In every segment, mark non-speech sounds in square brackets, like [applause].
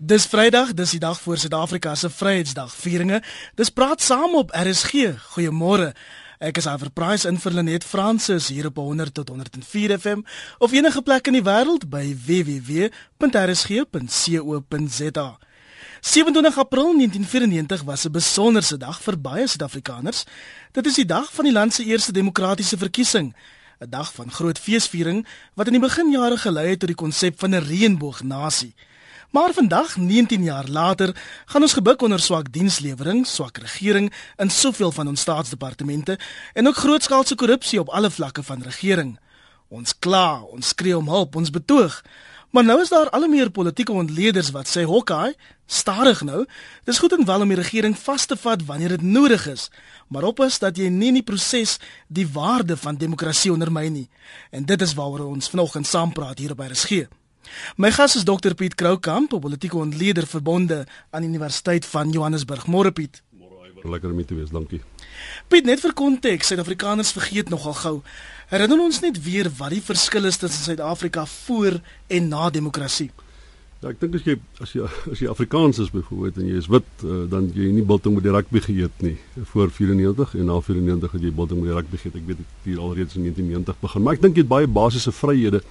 Dis Vrydag, dis die dag voor Suid-Afrika se Vryheidsdag vieringe. Dis praat saam op RSG. Goeiemôre. Ek is Iver Price in vir Lenet Fransis hier op 100 tot 104 FM of enige plek in die wêreld by www.rsg.co.za. 27 April 1994 was 'n besonderse dag vir baie Suid-Afrikaners. Dit is die dag van die land se eerste demokratiese verkiesing. 'n Dag van groot feesviering wat in die beginjare gelei het tot die konsep van 'n reënboognasie. Maar vandag, 19 jaar later, gaan ons gebuk onder swak dienslewering, swak regering in soveel van ons staatsdepartemente en ook grootskaalse korrupsie op alle vlakke van regering. Ons kla, ons skree om hulp, ons betoog. Maar nou is daar al meer politieke ontleeders wat sê hokkie, stadig nou. Dis goed en wel om die regering vas te vat wanneer dit nodig is, maar oppas dat jy nie in die proses die waarde van demokrasie ondermyn nie. En dit is waaroor ons vanoggend saam praat hier op RSG. My gas is Dr Piet Kroukamp, politieke ontleder verbonde aan die Universiteit van Johannesburg. Môre Piet. Lekker om te wees. Dankie. Piet, net vir konteks, Suid-Afrikaners vergeet nogal gou. Herinner ons net weer wat die verskil is tussen Suid-Afrika voor en na demokrasie. Ja, ek dink as jy as jy as jy Afrikaans is byvoorbeeld en jy is wit, uh, dan jy nie biltong met die rugby geëet nie voor 94 en na 94 het jy biltong met die rugby geëet. Ek weet dit hier alreeds in 1990 begin, maar ek dink jy het baie basiese vryhede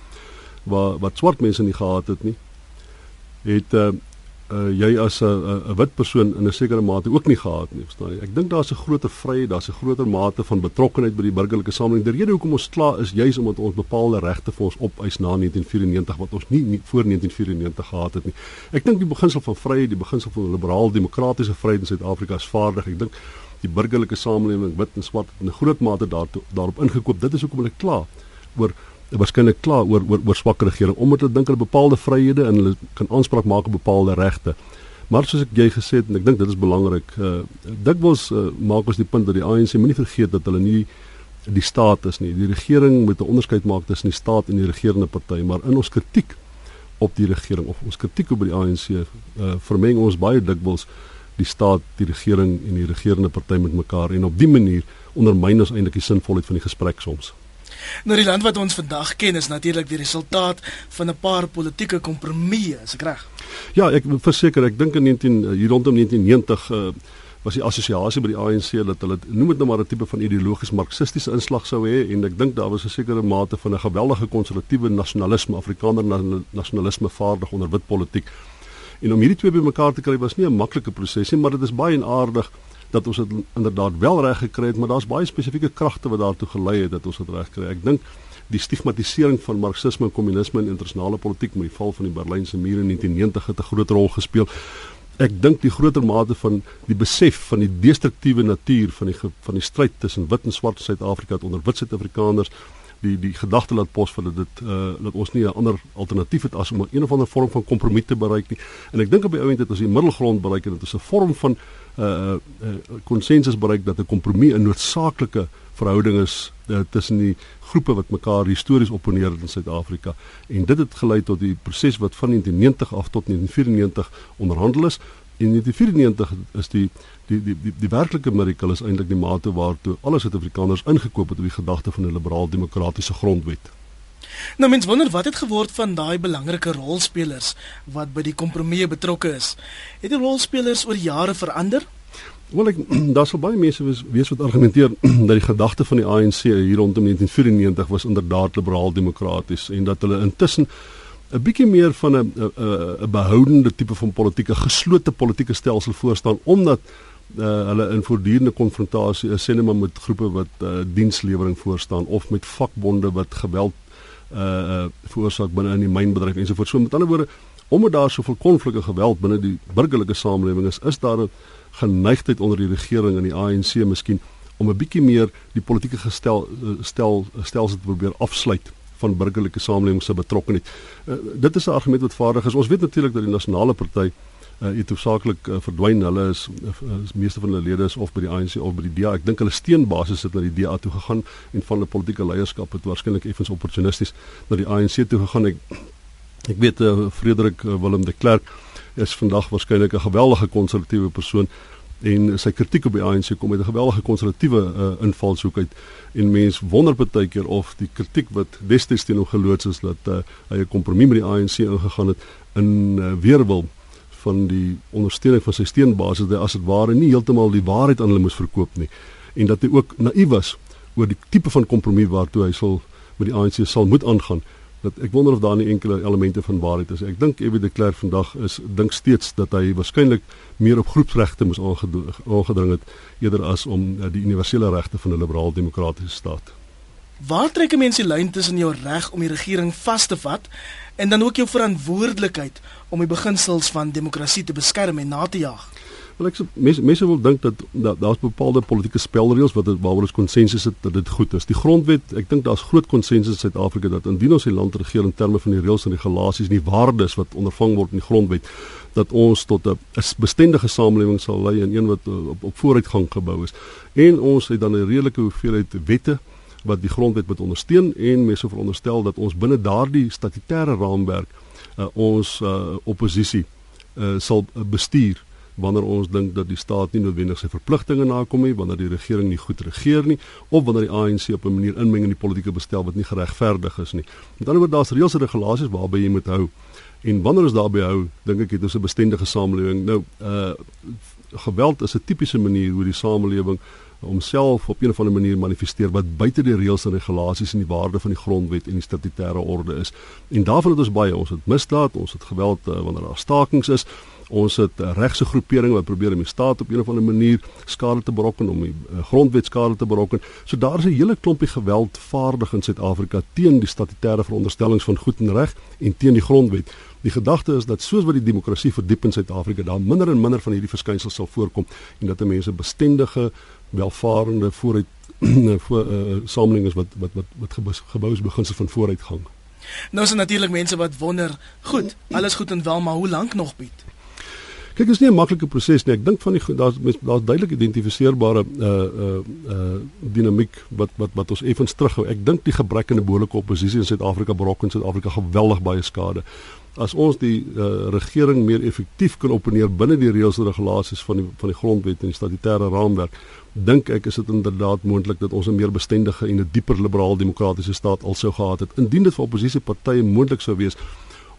wat wat swart mense nie gehad het nie het uh, uh jy as 'n 'n wit persoon in 'n sekere mate ook nie gehad nie verstaan jy? Ek dink daar's 'n groter vryheid daar's 'n groter mate van betrokkenheid by die burgerlike samelewing. Die rede hoekom ons klaar is juis omdat ons bepaalde regte vir ons opeis na 1994 wat ons nie, nie voor 1994 gehad het nie. Ek dink die beginsel van vryheid die beginsel van liberaal demokratiese vryheid in Suid-Afrika is vaardig. Ek dink die burgerlike samelewing wit en swart het in 'n groot mate daartoe daarop ingekoop. Dit is hoekom hulle klaar oor waarskynlik klaar oor oor oor swak regering omdat hulle dink hulle bepaalde vryhede en hulle kan aanspraak maak op bepaalde regte. Maar soos ek jy gesê het en ek dink dit is belangrik, uh dikwels uh, maak ons die punt dat die ANC moenie vergeet dat hulle nie die staat is nie. Die regering moet 'n onderskeid maak tussen die staat en die regerende party, maar in ons kritiek op die regering of ons kritiek op die ANC uh vermeng ons baie dikwels die staat, die regering en die regerende party met mekaar en op dië manier ondermyn ons eintlik die sinvolheid van die gesprek soms. Nou die land wat ons vandag ken is natuurlik die resultaat van 'n paar politieke kompromieë, is ek reg? Ja, ek verseker, ek dink in 19 eh, hier rondom 1990 uh, was die assosiasie by die ANC dat hulle noem dit nou maar 'n tipe van ideologies marxistiese inslag sou hê en ek dink daar was 'n sekere mate van 'n geweldige konservatiewe nasionalisme, Afrikaner nasionalisme vaardig onder wit politiek. En om hierdie twee bymekaar te kry was nie 'n maklike proses nie, maar dit is baie en aardig dat ons dit inderdaad wel reg gekry het, maar daar's baie spesifieke kragte wat daartoe gelei het dat ons dit reg kry. Ek dink die stigmatisering van marxisme en kommunisme in internasionale politiek met die val van die Berlynse muur in 1990 het 'n groot rol gespeel. Ek dink die groter mate van die besef van die destruktiewe natuur van die van die stryd tussen wit en swart Suid-Afrika onder wit Suid-Afrikaners die die gedagte laat pos vir dit uh dat ons nie 'n ander alternatief het as om 'n of ander vorm van kompromie te bereik nie. En ek dink op die ou end het ons die middelgrond bereik en dit is 'n vorm van uh konsensus uh, bereik dat 'n kompromie 'n noodsaaklike verhouding is uh, tussen die groepe wat mekaar histories opponeer in Suid-Afrika en dit het gelei tot die proses wat van 1990 af tot 1994 onderhandel is en in 1994 is die die die die, die werklike mirakel is eintlik die mate waartoe alle Suid-Afrikaners ingekoop het op die gedagte van 'n liberaal demokratiese grondwet. Nou mens wonder wat het geword van daai belangrike rolspelers wat by die kompromie betrokke is. Het die rolspelers oor jare verander? Wel ek [clears throat] daar sou baie mense wees, wees wat argumenteer [clears throat] dat die gedagte van die ANC hier rondom 1994 was inderdaad liberaal demokraties en dat hulle intussen 'n bietjie meer van 'n 'n behoudende tipe van politieke geslote politieke stelsel voorstaan omdat uh, hulle in voortdurende konfrontasie is sienema met groepe wat uh, dienslewering voorstaan of met vakbonde wat geweld uh, veroorsaak binne in die mynbedryf ensovoorts. So met ander woorde, omdat daar soveel konflik en geweld binne die burgerlike samelewing is, is daar 'n geneigtheid onder die regering en die ANC miskien om 'n bietjie meer die politieke gestel stel stelsel te probeer afsluit van burgerlike samelewing se betrokkenheid. Uh, dit is 'n argument wat vaardig is. Ons weet natuurlik dat die nasionale party het hoofsaaklik uh, verdwyn. Hulle is uh, meeste van hulle lede is of by die ANC of by die DA. Ek dink hulle steenbasis het na die DA toe gegaan en van hulle politieke leierskap het waarskynlik effens opportunisties na die ANC toe gegaan. Ek ek weet uh, Frederik uh, Willem de Klerk is vandag waarskynlik 'n geweldige konservatiewe persoon en sy kritiek op die ANC kom met 'n geweldige konservatiewe uh, invalshoek uit en mens wonder baie keer of die kritiek wat destyds teen hom geloods is dat uh, hy 'n kompromie met die ANC ingegaan het in uh, weerwil van die ondersteuning van sy steunbasis dat hy as dit ware nie heeltemal die waarheid aan hulle moes verkoop nie en dat hy ook naïef was oor die tipe van kompromie waartoe hy sal met die ANC sal moet aangaan dat ek wonder of daar nie enkele elemente van waarheid is. Ek dink Ewie de Klerk vandag is dink steeds dat hy waarskynlik meer op groepsregte moes aangedring het eerder as om uh, die universele regte van 'n liberaal-demokratiese staat. Waar trek 'n mens die lyn tussen jou reg om die regering vas te vat en dan ook jou verantwoordelikheid om die beginsels van demokrasie te beskerm en na te jaag? Wel ek sê mense mense wil dink dat dat daar's bepaalde politieke spelreëls wat waaroor ons konsensus het dat dit goed is. Die grondwet, ek dink daar's groot konsensus in Suid-Afrika dat indien ons die land regeer in terme van die reëls en regulasies en die waardes wat ondervang word in die grondwet, dat ons tot 'n bestendige samelewing sal lei en een wat uh, op, op vooruitgang gebou is. En ons het dan 'n redelike hoeveelheid wette wat die grondwet moet ondersteun en mense veronderstel dat ons binne daardie statutêre raamwerk uh, ons uh, oppositie uh, sal bestuur wanneer ons dink dat die staat nie noodwendig sy verpligtinge nakom nie, wanneer die regering nie goed regeer nie of wanneer die ANC op 'n manier inmeng in die politieke bestel wat nie geregverdig is nie. Met ander woorde daar's reëls en regulasies waarby jy moet hou. En wanneer ons daarby hou, dink ek het ons 'n bestendige samelewing. Nou, uh geweld is 'n tipiese manier hoe die samelewing homself op 'n of ander manier manifesteer wat buite die reëls en regulasies en die waarde van die grondwet en die statutêre orde is. En daarvan het ons baie, ons het misdaad, ons het geweld uh, wanneer daar stakings is, ons het regse groepering wat probeer om die staat op 'n of ander manier skade te berokken om die uh, grondwet skade te berokken. So daar is 'n hele klompie geweld vaardig in Suid-Afrika teen die statutêre veronderstellings van goed en reg en teen die grondwet. Die gedagte is dat soos wat die demokrasie verdiep in Suid-Afrika, daar minder en minder van hierdie verskynsels sal voorkom en dat mense bestendige, welvarende vooruit [clears throat] voor uh, samelewings wat wat wat wat gebou is beginsel van vooruitgang. Nou is natuurlik mense wat wonder, goed, alles goed en wel, maar hoe lank nog bied? Kyk, dit is nie 'n maklike proses nie. Ek dink van die daar's daar's duidelik identifiseerbare uh uh uh dinamiek wat wat wat ons effens terughou. Ek dink die gebrek aan 'n behoorlike oppositie in Suid-Afrika brok in Suid-Afrika geweldig baie skade. As ons die uh regering meer effektief kan opneer binne die reëls en regulasies van die van die grondwet en die statutêre raamwerk, dink ek is dit inderdaad moontlik dat ons 'n meer bestendige en 'n dieper liberaal demokratiese staat alsou gehad het. Indien dit vir oppositiepartye moontlik sou wees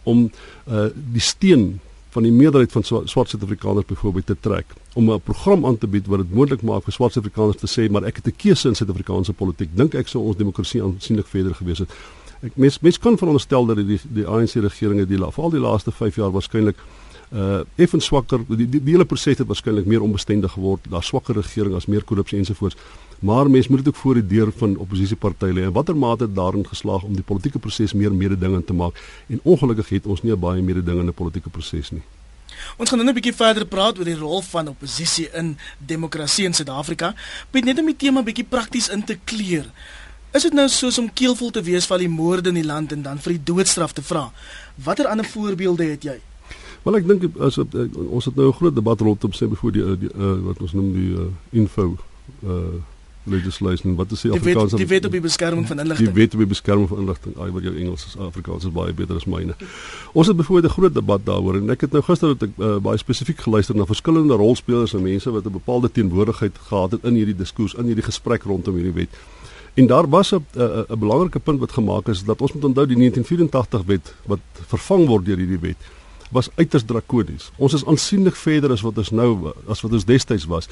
om uh die steen van die meerderheid van swart Suid-Afrikaners byvoorbeeld te trek om 'n program aan te bied wat dit moontlik maak vir swart Suid-Afrikaners te sê maar ek het 'n keuse in Suid-Afrikaanse politiek dink ek sou ons demokrasie aansienlik verder gewees het ek mens mens kan veronderstel dat die die ANC regering het die veral die laaste 5 jaar waarskynlik uh effens swakker die, die, die hele proses het waarskynlik meer onbestendig geword daar swakker regering as meer korrupsie ensovoorts maar mens moet dit ook voor die deur van oppositiepartye lê en watter mate het daarin geslaag om die politieke proses meer mededingend te maak en ongelukkig het ons nie baie mededingende politieke proses nie Ons gaan nou 'n bietjie verder praat oor die rol van oppositie in demokrasie in Suid-Afrika. Net net om die tema bietjie prakties in te kleer. Is dit nou soos om keelvol te wees van die moorde in die land en dan vir die doodstraf te vra? Watter ander voorbeelde het jy? Wel ek dink as het, ons het nou 'n groot debat rondom sê voor die, die uh, wat ons noem die uh, info uh legislation wat is die Afrikaanse die wet op die beskerming van inligting die wet op die beskerming van inligting ai wat jou Engels is Afrikaans is baie beter as myne ons het byvoorbeeld 'n groot debat daaroor en ek het nou gister het ek uh, baie spesifiek geluister na verskillende rolspelers en mense wat 'n bepaalde teenwoordigheid gehad het in hierdie diskurs in hierdie gesprek rondom hierdie wet en daar was 'n 'n belangrike punt wat gemaak is dat ons moet onthou die 1984 wet wat vervang word deur hierdie wet was uiters drakonies. Ons is aansienlik verder as wat ons nou as wat ons destyds was.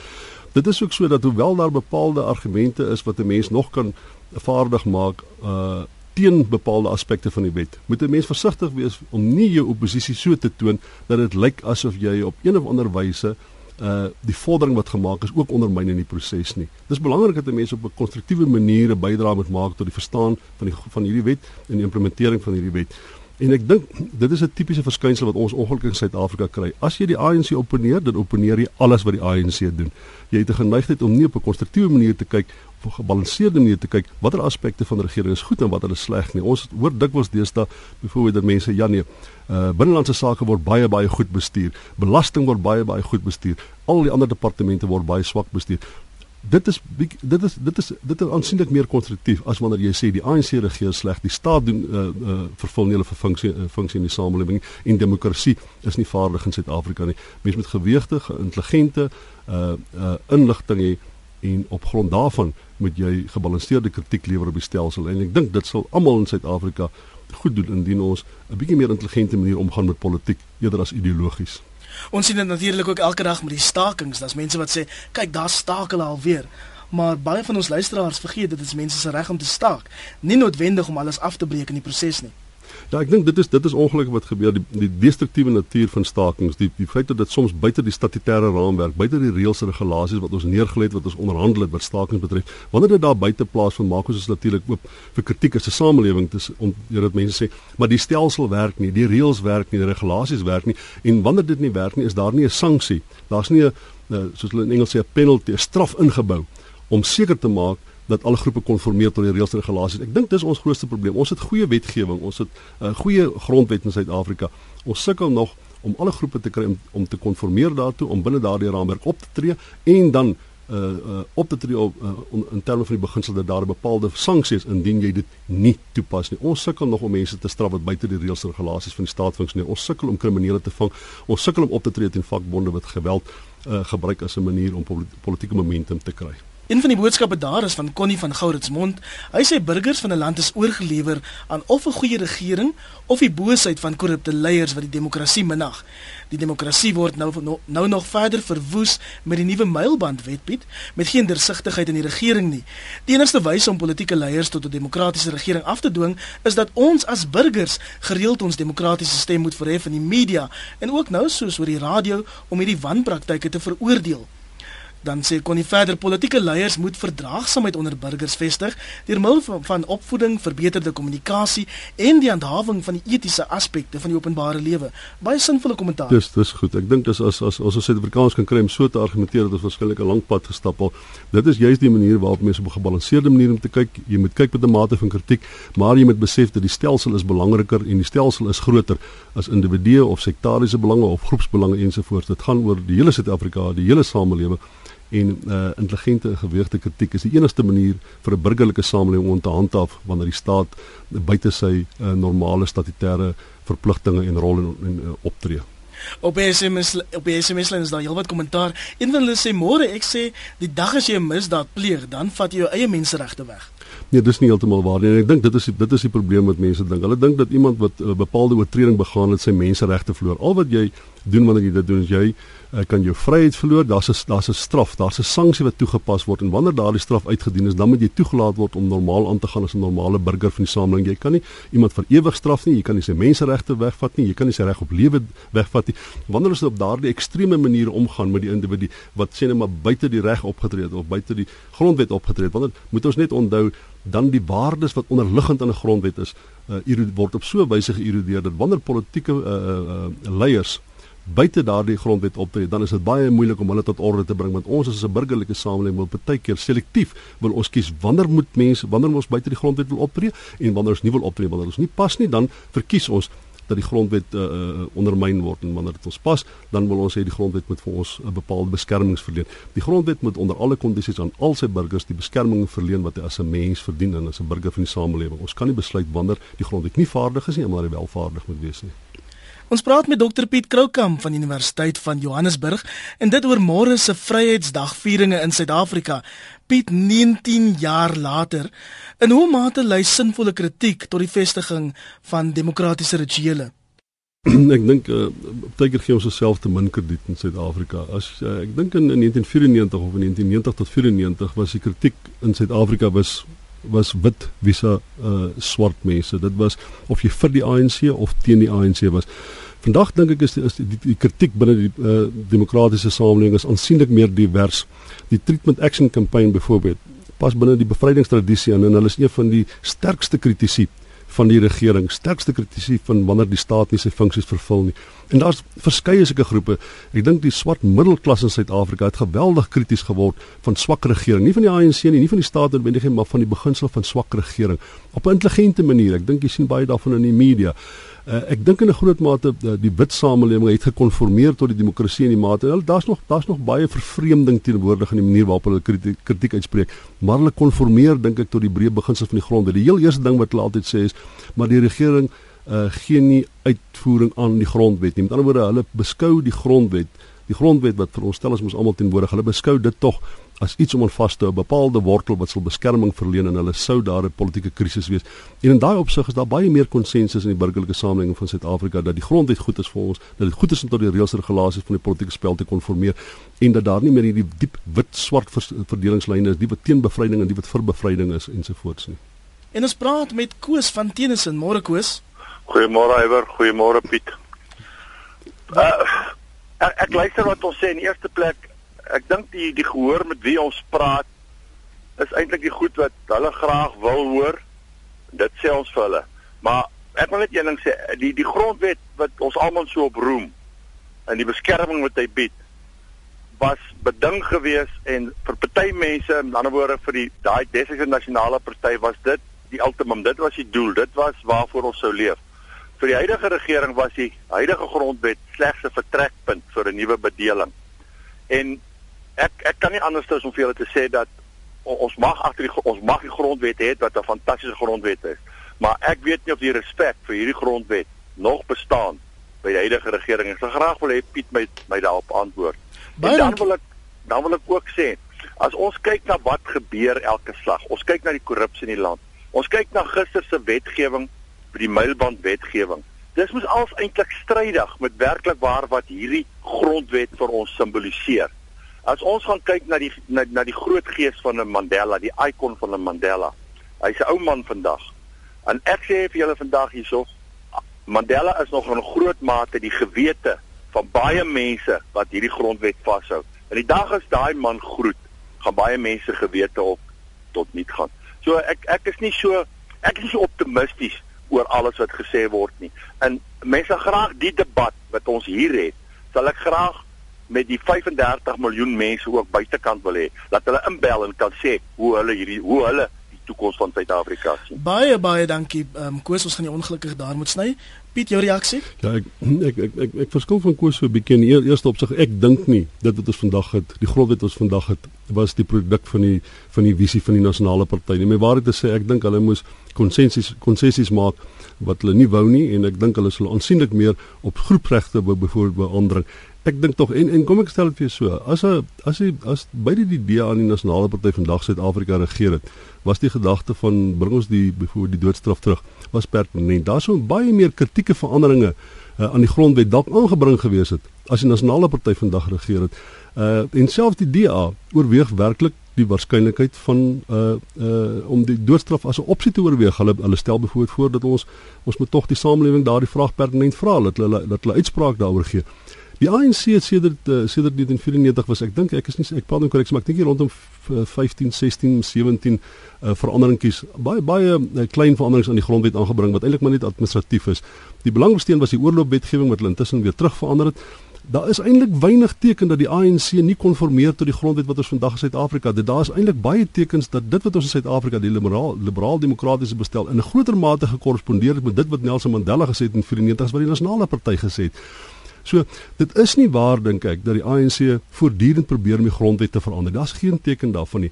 Dit is ook so dat hoewel daar bepaalde argumente is wat 'n mens nog kan vaardig maak uh teen bepaalde aspekte van die wet. Moet 'n mens versigtig wees om nie jou oppositie so te toon dat dit lyk asof jy op een of ander wyse uh die vordering wat gemaak is ook ondermyn in die proses nie. Dis belangrik dat 'n mens op 'n konstruktiewe manier 'n bydrae moet maak tot die verstaan van die van hierdie wet en die implementering van hierdie wet. En ek dink dit is 'n tipiese verskynsel wat ons ongelukkig in Suid-Afrika kry. As jy die ANC opponeer, dan opponeer jy alles wat die ANC doen. Jy het 'n geneigtheid om nie op 'n konstruktiewe manier te kyk 'n gebalanseerde manier te kyk watter aspekte van die regering is goed en watter is sleg nie. Ons hoor dikwels deesdae byvoorbeeld dat mense ja nee, uh binnelandse sake word baie baie goed bestuur. Belasting word baie baie goed bestuur. Al die ander departemente word baie swak bestuur dit is dit is dit is dit is aansienlik meer konstruktief as wanneer jy sê die ANC regeer sleg, die staat doen uh, uh, vervul nie hulle funksie uh, funksie in die samelewing en demokrasie is nie vaardig in Suid-Afrika nie. Mense met geweegde, intelligente uh uh inligting hê en op grond daarvan moet jy gebalanseerde kritiek lewer op die stelsel en ek dink dit sal almal in Suid-Afrika goed doen indien ons 'n bietjie meer intelligente manier omgaan met politiek eerder as ideologies. Ons sien dit natuurlik ook elke dag met die stakings. Daar's mense wat sê, "Kyk, daar staak hulle alweer." Maar baie van ons luisteraars vergeet dit is mense se reg om te staak, nie noodwendig om alles af te breek in die proses nie. Ja, ek dink dit is dit is ongelukkig wat gebeur die die destruktiewe natuur van stakings, die die feit dat dit soms buite die statutêre raamwerk, buite die reëls en regulasies wat ons neergelê het wat ons onderhandel het wat stakings betref, wanneer dit daar buite plaas van maak ons is natuurlik oop vir kritiek as 'n samelewing dis om dat mense sê, maar die stelsel werk nie, die reëls werk nie, die regulasies werk nie en wanneer dit nie werk nie, is daar nie 'n sanksie. Daar's nie 'n soos hulle in Engels sê 'n penalty, 'n straf ingebou om seker te maak dat alle groepe konformeer tot die reëls en regulasies. Ek dink dis ons grootste probleem. Ons het goeie wetgewing, ons het 'n uh, goeie grondwet in Suid-Afrika. Ons sukkel nog om alle groepe te kry om, om te konformeer daartoe, om binne daardie raamwerk op te tree en dan uh uh op te tree op uh, in terme van die beginsel dat daar bepaalde sanksie is indien jy dit nie toepas nie. Ons sukkel nog om mense te straf wat buite die reëls en regulasies van die staat funksioneer. Ons sukkel om kriminele te vang. Ons sukkel om op te tree teen vakbonde wat geweld uh gebruik as 'n manier om politieke momentum te kry. Een van die boodskappe daar is van Connie van Gouritsmond. Hy sê burgers van 'n land is oorgelewer aan of 'n goeie regering of die boosheid van korrupte leiers wat die demokrasie minag. Die demokrasie word nou nou nog verder verwoes met die nuwe mylband wetpiet met geen deursigtigheid in die regering nie. Die enigste wyse om politieke leiers tot 'n demokratiese regering af te dwing is dat ons as burgers gereeld ons demokratiese stem moet verhef in die media en ook nou soos oor die radio om hierdie wanpraktyke te veroordeel. Dan sê kon nie verder politieke leiers moet verdraagsaamheid onder burgers vestig deur middel van, van opvoeding, verbeterde kommunikasie en die handhawing van die etiese aspekte van die openbare lewe. Baie sinvolle kommentaar. Dis dis goed. Ek dink dis as as as ons Suid-Afrikaans kan kry om so te argumenteer dat ons verskillike lank pad gestap het. Dit is juist die manier waarop mense op 'n gebalanseerde manier om te kyk. Jy moet kyk met 'n mate van kritiek, maar jy moet besef dat die stelsel is belangriker en die stelsel is groter as individue of sektariese belange of groepsbelange ensovoorts. Dit gaan oor die hele Suid-Afrika, die hele samelewing en uh intelligente geweegde kritiek is die enigste manier vir 'n burgerlike samelewing om te handhaaf wanneer die staat buite sy uh, normale statutêre verpligtinge en rol en, en uh, optree. Op SMS op SMS lyn is daar heelwat kommentaar. Een van hulle sê môre ek sê die dag as jy 'n misdaad pleeg, dan vat jy jou eie menseregte weg. Nee, dis nie heeltemal waar nie. Ek dink dit is dit is die probleem wat mense dink. Hulle dink dat iemand wat 'n bepaalde oortreding begaan het, sy menseregte verloor. Al wat jy doen wanneer jy dit doen, is jy uh, kan jou vryheid verloor. Daar's 'n daar's 'n straf, daar's 'n sanksie wat toegepas word en wanneer daardie straf uitgedien is, dan moet jy toegelaat word om normaal aan te gaan as 'n normale burger van die samelewing. Jy kan nie iemand vir ewig straf nie, jy kan nie sy menseregte wegvat nie, jy kan nie sy reg op lewe wegvat nie. Wanneer ons op daardie ekstreme maniere omgaan met die individu wat sê net maar buite die reg opgetree het of buite die grondwet opgetree het, wanneer moet ons net onthou dan die waardes wat onderliggend aan 'n grondwet is, uh, word op so 'n wyse geïrodeer dat wanneer politieke uh, uh, leiers buite daardie grondwet optree, dan is dit baie moeilik om hulle tot orde te bring want ons as 'n burgerlike samelewing wil baie keer selektief wil ons kies wanneer moet mense wanneer ons buite die grondwet wil optree en wanneer ons nie wil optree wanneer ons nie pas nie, dan verkies ons dat die grondwet uh, uh, ondermyn word en wanneer dit ons pas, dan wil ons hê die grondwet moet vir ons 'n bepaalde beskerming verleen. Die grondwet moet onder alle kondisies aan al sy burgers die beskerming verleen wat hy as 'n mens verdien en as 'n burger van die samelewing. Ons kan nie besluit wanneer die grondwet nie vaardig is nie, maar hy welvaardig moet wees nie. Ons praat met Dr Piet Kroukamp van Universiteit van Johannesburg en dit oor môre se Vryheidsdagvieringe in Suid-Afrika. Piet 19 jaar later, in hoe mate lei sinvolle kritiek tot die vestiging van demokratiese rituele? [clears throat] ek dink uh, baie keer gee ons osself te min krediet in Suid-Afrika. As uh, ek dink in, in 1994 of in 1990 tot 94 was die kritiek in Suid-Afrika was was wit visa uh swart mense. Dit was of jy vir die ANC of teen die ANC was. Vandag dink ek is die, is die, die, die kritiek binne die uh demokratiese samelewing is aansienlik meer divers. Die Treatment Action Campaign byvoorbeeld pas binne die bevrydingstradisie en hulle is een van die sterkste kritici van die regering, sterkste kritici van wanneer die staat nie sy funksies vervul nie. En daar's verskeie sulke groepe. Ek dink die swart middelklas in Suid-Afrika het geweldig krities geword van swak regering, nie van die ANC nie, nie van die staat noodwendig nie, maar van die beginsel van swak regering op 'n intelligente manier. Ek dink jy sien baie daarvan in die media. Uh, ek dink in 'n groot mate uh, die wit samelewing het gekonformeer tot die demokrasie in die mate. Hulle daar's nog daar's nog baie vervreemding teenoordig in die manier waarop hulle kritiek, kritiek uitspreek, maar hulle konformeer dink ek tot die breë beginsels van die grond. Die heel eerste ding wat hulle altyd sê is, maar die regering uh, gee nie uitvoering aan die grondwet nie. Met ander woorde, hulle beskou die grondwet die grondwet wat veronderstel is ons almal teenwoordig. Hulle beskou dit tog as iets om aan vas te hou, 'n bepaalde wortel wat sal beskerming verleen en hulle sou daar 'n politieke krisis wees. En in daai opsig is daar baie meer konsensus in die burgerlike samelewing van Suid-Afrika dat die grondwet goed is vir ons, dat dit goed is om tot die reëls en regulasies van die politieke spel te konformeer en dat daar nie meer hierdie diep wit swart verdelingslyne is, die wat teen bevryding en die wat vir bevryding is ensovoorts nie. En ons praat met Koos van Tenison, môre Koos. Goeiemôre Iwer, goeiemôre Piet. Uh, ek, ek luister wat ons sê in eerste plek ek dink die die gehoor met wie ons praat is eintlik die goed wat hulle graag wil hoor. Dit sê ons vir hulle. Maar ek wil net een ding sê, die die grondwet wat ons almal so op roem en die beskerming wat hy bied was beding gewees en vir party mense, in ander woorde vir die daai destyds nasionale party was dit die ultimum, dit was die doel, dit was waarvoor ons sou leef. Vir die huidige regering was die huidige grondwet slegs 'n vertrekpunt vir 'n nuwe bedeling. En ek ek kan nie anders as om vir julle te sê dat ons mag agter die ons mag die grondwet hê wat 'n fantastiese grondwet is. Maar ek weet nie of die respek vir hierdie grondwet nog bestaan by die huidige regering. Ek sou graag wil hê Piet my my daarop antwoord. En dan wil ek dan wil ek ook sê as ons kyk na wat gebeur elke slag. Ons kyk na die korrupsie in die land. Ons kyk na gister se wetgewing vir die mylband wetgewing. Dis mos als eintlik strydig met werklik waar wat hierdie grondwet vir ons simboliseer. As ons gaan kyk na die na, na die groot gees van 'n Mandela, die ikon van 'n Mandela. Hy's 'n ou man vandag. En ek sê vir julle vandag hierso, Mandela is nog in groot mate die gewete van baie mense wat hierdie grondwet vashou. En die dag as daai man groet, gaan baie mense gewete op tot niet gaan. So ek ek is nie so ek is nie so optimisties oor alles wat gesê word nie. En mense graag die debat wat ons hier het, sal ek graag met die 35 miljoen mense ook buitekant wil hê dat hulle inbel en kan sê hoe hulle hierdie hoe hulle die toekoms van Suid-Afrika sien. Baie baie dankie. Ehm um, Koos, ons gaan nie ongelukkig daar moet sny. Piet, jou reaksie? Ja, ek ek ek ek, ek verskil van Koos so 'n bietjie in die eerste opsig. Ek dink nie dit wat ons vandag het, die grondwet wat ons vandag het, was die produk van die van die visie van die nasionale party nie. My waarheid te sê, ek dink hulle moes konsensies konsessies maak wat hulle nie wou nie en ek dink hulle sal aansienlik meer op groepregte byvoorbeeld beaandring ek dink tog en en kom ek stel dit vir jou so as 'n as jy as beide die DA en die nasionale party vandag Suid-Afrika regeer het was die gedagte van bring ons die byvoorbeeld die doodstraf terug was pertinent daar sou baie meer kritieke veranderinge uh, aan die grondwet dalk aangebring gewees het as die nasionale party vandag regeer het uh, en selfs die DA oorweeg werklik die waarskynlikheid van uh uh om die doodstraf as 'n opsie te oorweeg. Hulle hulle stel byvoorbeeld voor dat ons ons moet tog die samelewing daardie vraag pertinent vra dat hulle dat hulle uitspraak daaroor gee. Die ANC het sedert uh, sedert 1994 was ek dink ek is nie ek praat nou korrek maar ek dink hier rondom 15 16 17 uh, veranderingkies baie baie uh, klein veranderings aan die grondwet aangebring wat eintlik maar net administratief is. Die belangrikste was die oorloopwetgewing wat hulle intussen weer terug verander het. Daar is eintlik weinig teken dat die ANC nie konformeer tot die grondwet wat ons vandag in Suid-Afrika het. Daar is eintlik baie tekens dat dit wat ons in Suid-Afrika die liberaal liberaal demokratiese bestel in 'n groter mate gekorrespondeer het met dit wat Nelson Mandela gesê het in 94 wat die nasionale party gesê het. So dit is nie waar dink ek dat die ANC voortdurend probeer om die grondwet te verander. Daar's geen teken daarvan nie.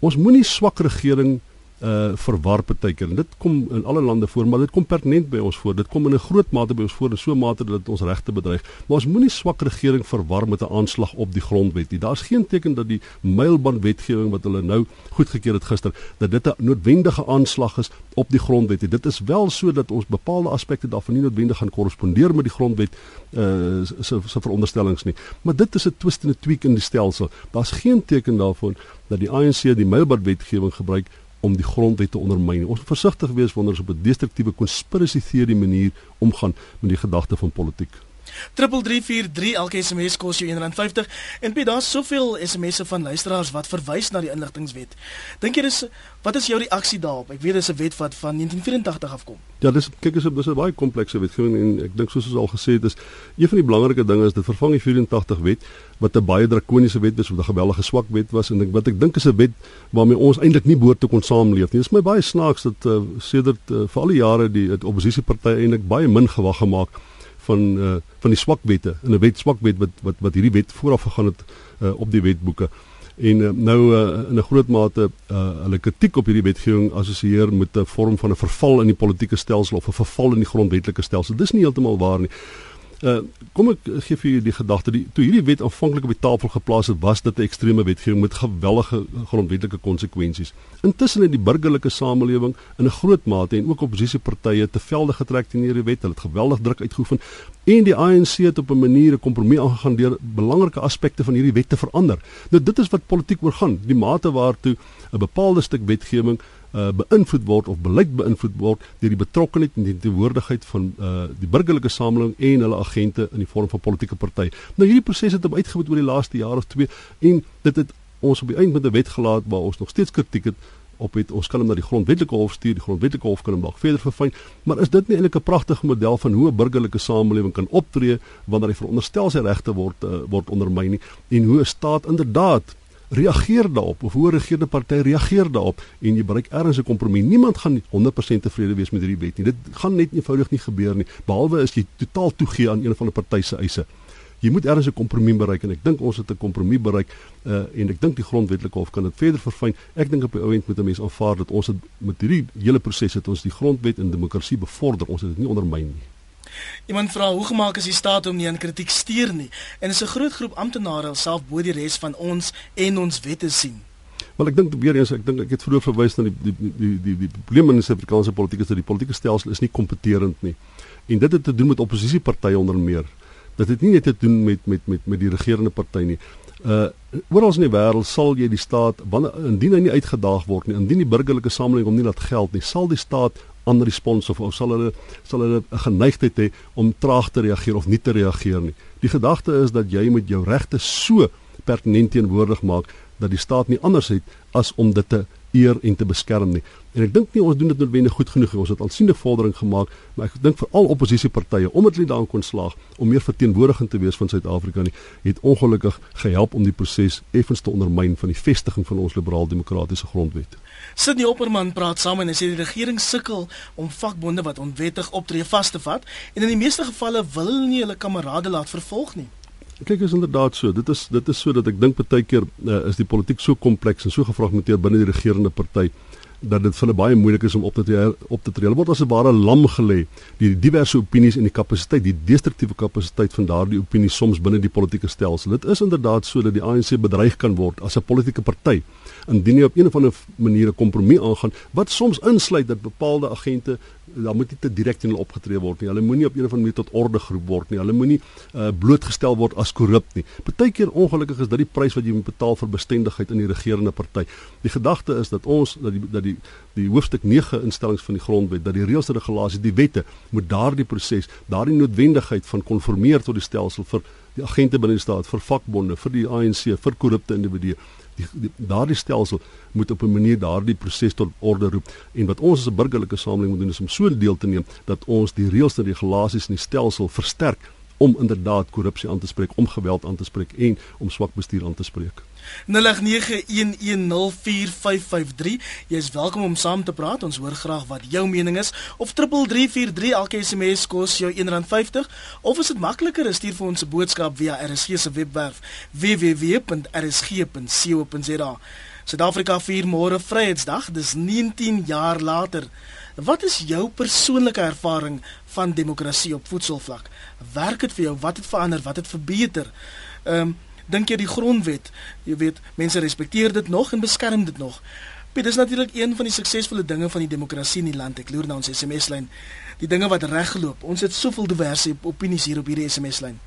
Ons moenie swak regering uh verwar partykeer en dit kom in alle lande voor maar dit kom pertinent by ons voor. Dit kom in 'n groot mate by ons voor in so 'n mate dat dit ons regte bedreig. Maar ons moenie swak regering verwar met 'n aanslag op die grondwet nie. Daar's geen teken dat die mylband wetgewing wat hulle nou goedgekeur het gister dat dit 'n noodwendige aanslag is op die grondwet dit is wel so dat ons bepaalde aspekte daarvan nie noodwendig gaan korrespondeer met die grondwet uh se se veronderstellings nie. Maar dit is 'n twist en 'n tweak in die stelsel. Daar's geen teken daarvan dat die ANC die mylband wetgewing gebruik om die grondwet te ondermyn. Ons moet versigtig wees wanneer ons op 'n destruktiewe conspiracy theory manier omgaan met die gedagte van politiek. 3343 elke SMS kos jou R1.50 en by daar's soveel SMS'e van luisteraars wat verwys na die inligtingwet. Dink jy dis wat is jou reaksie daarop? Ek weet dis 'n wet wat van 1984 afkom. Ja, dis kyk is 'n dis 'n baie komplekse wetgewing en ek dink soos ons al gesê het is een van die belangrike dinge is dit vervang die 84 wet wat 'n baie drakoniese wet was, wat 'n geweldige swak wet was en ek wat ek dink is 'n wet waarmee ons eintlik nie behoort te kon saamleef nie. Dit is my baie snaaks dat uh, sedert uh, vir al die jare die, die oppositiepartye eintlik baie min gewag gemaak van uh, van die swak wette in 'n wet swak wet wat wat wat hierdie wet vooraf gegaan het uh, op die wetboeke. En uh, nou uh, in 'n groot mate uh, hulle kritiek op hierdie wetgewing assosieer met 'n vorm van 'n verval in die politieke stelsel of 'n verval in die grondwetlike stelsel. Dis nie heeltemal waar nie Uh kom ek gee vir julle die gedagte die toe hierdie wet aanvanklik op die tafel geplaas het, was dit 'n ekstreme wetgewing met gewellige grondwetlike konsekwensies. Intussen het die burgerlike samelewing in 'n groot mate en ook oppositiepartye te velde getrek teen hierdie wet. Hulle het geweldig druk uitgeoefen en die ANC het op 'n manier 'n kompromie aangegaan deur belangrike aspekte van hierdie wet te verander. Nou dit is wat politiek oor gaan, die mate waartoe 'n bepaalde stuk wetgewing uh, beïnvloed word of beleid beïnvloed word deur die betrokkeheid en die teenwoordigheid van uh, die burgerlike samelewing en hulle agente in die vorm van politieke partye. Nou hierdie proses het hom uitgevoer oor die laaste jaar of twee en dit het ons op die eind met 'n wet gelaat waar ons nog steeds kritiek het op het ons kan hom na die grondwetlike hof stuur die grondwetlike hof kan hom dalk verder verfyn maar is dit nie eintlik 'n pragtige model van hoe 'n burgerlike samelewing kan optree wanneer hy veronderstel sy regte word uh, word ondermyn nie en hoe 'n staat inderdaad reageer daarop of hoe 'n regerende party reageer daarop en jy bereik ergens 'n kompromie. Niemand gaan 100% tevrede wees met hierdie wet nie. Dit gaan net eenvoudig nie gebeur nie behalwe as jy totaal toegee aan een van die party se eise. Jy moet ergens 'n kompromie bereik en ek dink ons het 'n kompromie bereik uh, en ek dink die grondwetlike hof kan dit verder verfyn. Ek dink op die ou end moet 'n mens aanvaar dat ons het met hierdie hele proses het ons die grondwet en demokrasie bevorder. Ons het dit nie ondermyn nie. Iemand vra hoe gemaak is die staat om nie aan kritiek steur nie en is 'n groot groep amptenare self bo die res van ons en ons wette sien. Wel ek dink weer eens ek dink ek het vroeër verwys na die die die die die probleem in die Suid-Afrikaanse politiek is dat die politieke stelsel is nie kompeterend nie. En dit het te doen met oppositiepartye onder meer. Dit het nie net te doen met met met met die regerende party nie. Uh oral in die wêreld sal jy die staat wanneer indien hy nie uitgedaag word nie, indien die burgerlike samelewing hom nie laat geld nie, sal die staat ander respons of, of sal hulle sal hulle 'n geneigtheid hê om traag te reageer of nie te reageer nie. Die gedagte is dat jy met jou regte so pertinent teenwoordig maak dat die staat nie anders het as om dit te eer en te beskerm nie. En ek dink nie ons doen dit noodwendig goed genoeg nie. Ons het aansienlike vordering gemaak, maar ek dink veral oppositiepartye omdat hulle daarin kon slaag om meer verteenwoordigend te wees van Suid-Afrika nie, het ongelukkig gehelp om die proses effens te ondermyn van die vestiging van ons liberaal-demokratiese grondwet. Sidney Opperman praat saam en hy sê die regering sukkel om vakbonde wat onwettig optree vas te vat en in die meeste gevalle wil hulle nie hulle kamerade laat vervolg nie. Kyk is inderdaad so. Dit is dit is so dat ek dink baie keer uh, is die politiek so kompleks en so gevraagmenteer binne die regerende party dat dit vir hulle baie moeilik is om op te tree, op te tree. Hulle word as 'n ware lam gelê deur die diverse opinies en die kapasiteit, die destruktiewe kapasiteit van daardie opinies soms binne die politieke stelsel. Dit is inderdaad so dat die ANC bedreig kan word as 'n politieke party indien jy op een of ander manier 'n kompromie aangaan wat soms insluit dat bepaalde agente dan moet nie te direk teen hulle opgetree word nie. Hulle moenie op een of ander manier tot orde geroep word nie. Hulle moenie uh, blootgestel word as korrup nie. Partykeer ongelukkig is dit die prys wat jy moet betaal vir bestendigheid in die regerende party. Die gedagte is dat ons dat die dat die die hoofstuk 9 instellings van die grondwet dat die reëls en regulasies, die wette moet daardie proses, daardie noodwendigheid van konformeer tot die stelsel vir die agente binne die staat, vir vakbonde, vir die ANC, vir korrupte individue daardie stelsel moet op 'n manier daardie proses tot orde roep. En wat ons as 'n burgerlike samelewing moet doen is om so deel te neem dat ons die reëls en regulasies in die stelsel versterk om inderdaad korrupsie aan te spreek, om geweld aan te spreek en om swak bestuur aan te spreek. 0891104553. Jy is welkom om saam te praat. Ons hoor graag wat jou mening is. Of 3343 elke SMS kos jou R1.50 of is dit makliker stuur vir ons 'n boodskap via RSG se webwerf www.rsg.co.za. Suid-Afrika vier môre Vryheidsdag. Dis 19 jaar later. Wat is jou persoonlike ervaring van demokrasie op voetsoelvlak? Werk dit vir jou? Wat het verander? Wat het verbeter? Ehm um, dink jy die grondwet, jy weet, mense respekteer dit nog en beskerm dit nog. Piet, dis natuurlik een van die suksesvolle dinge van die demokrasie in die land. Ek loer na ons SMS-lyn. Die dinge wat reggeloop. Ons het soveel diverse opinies hier op hierdie SMS-lyn.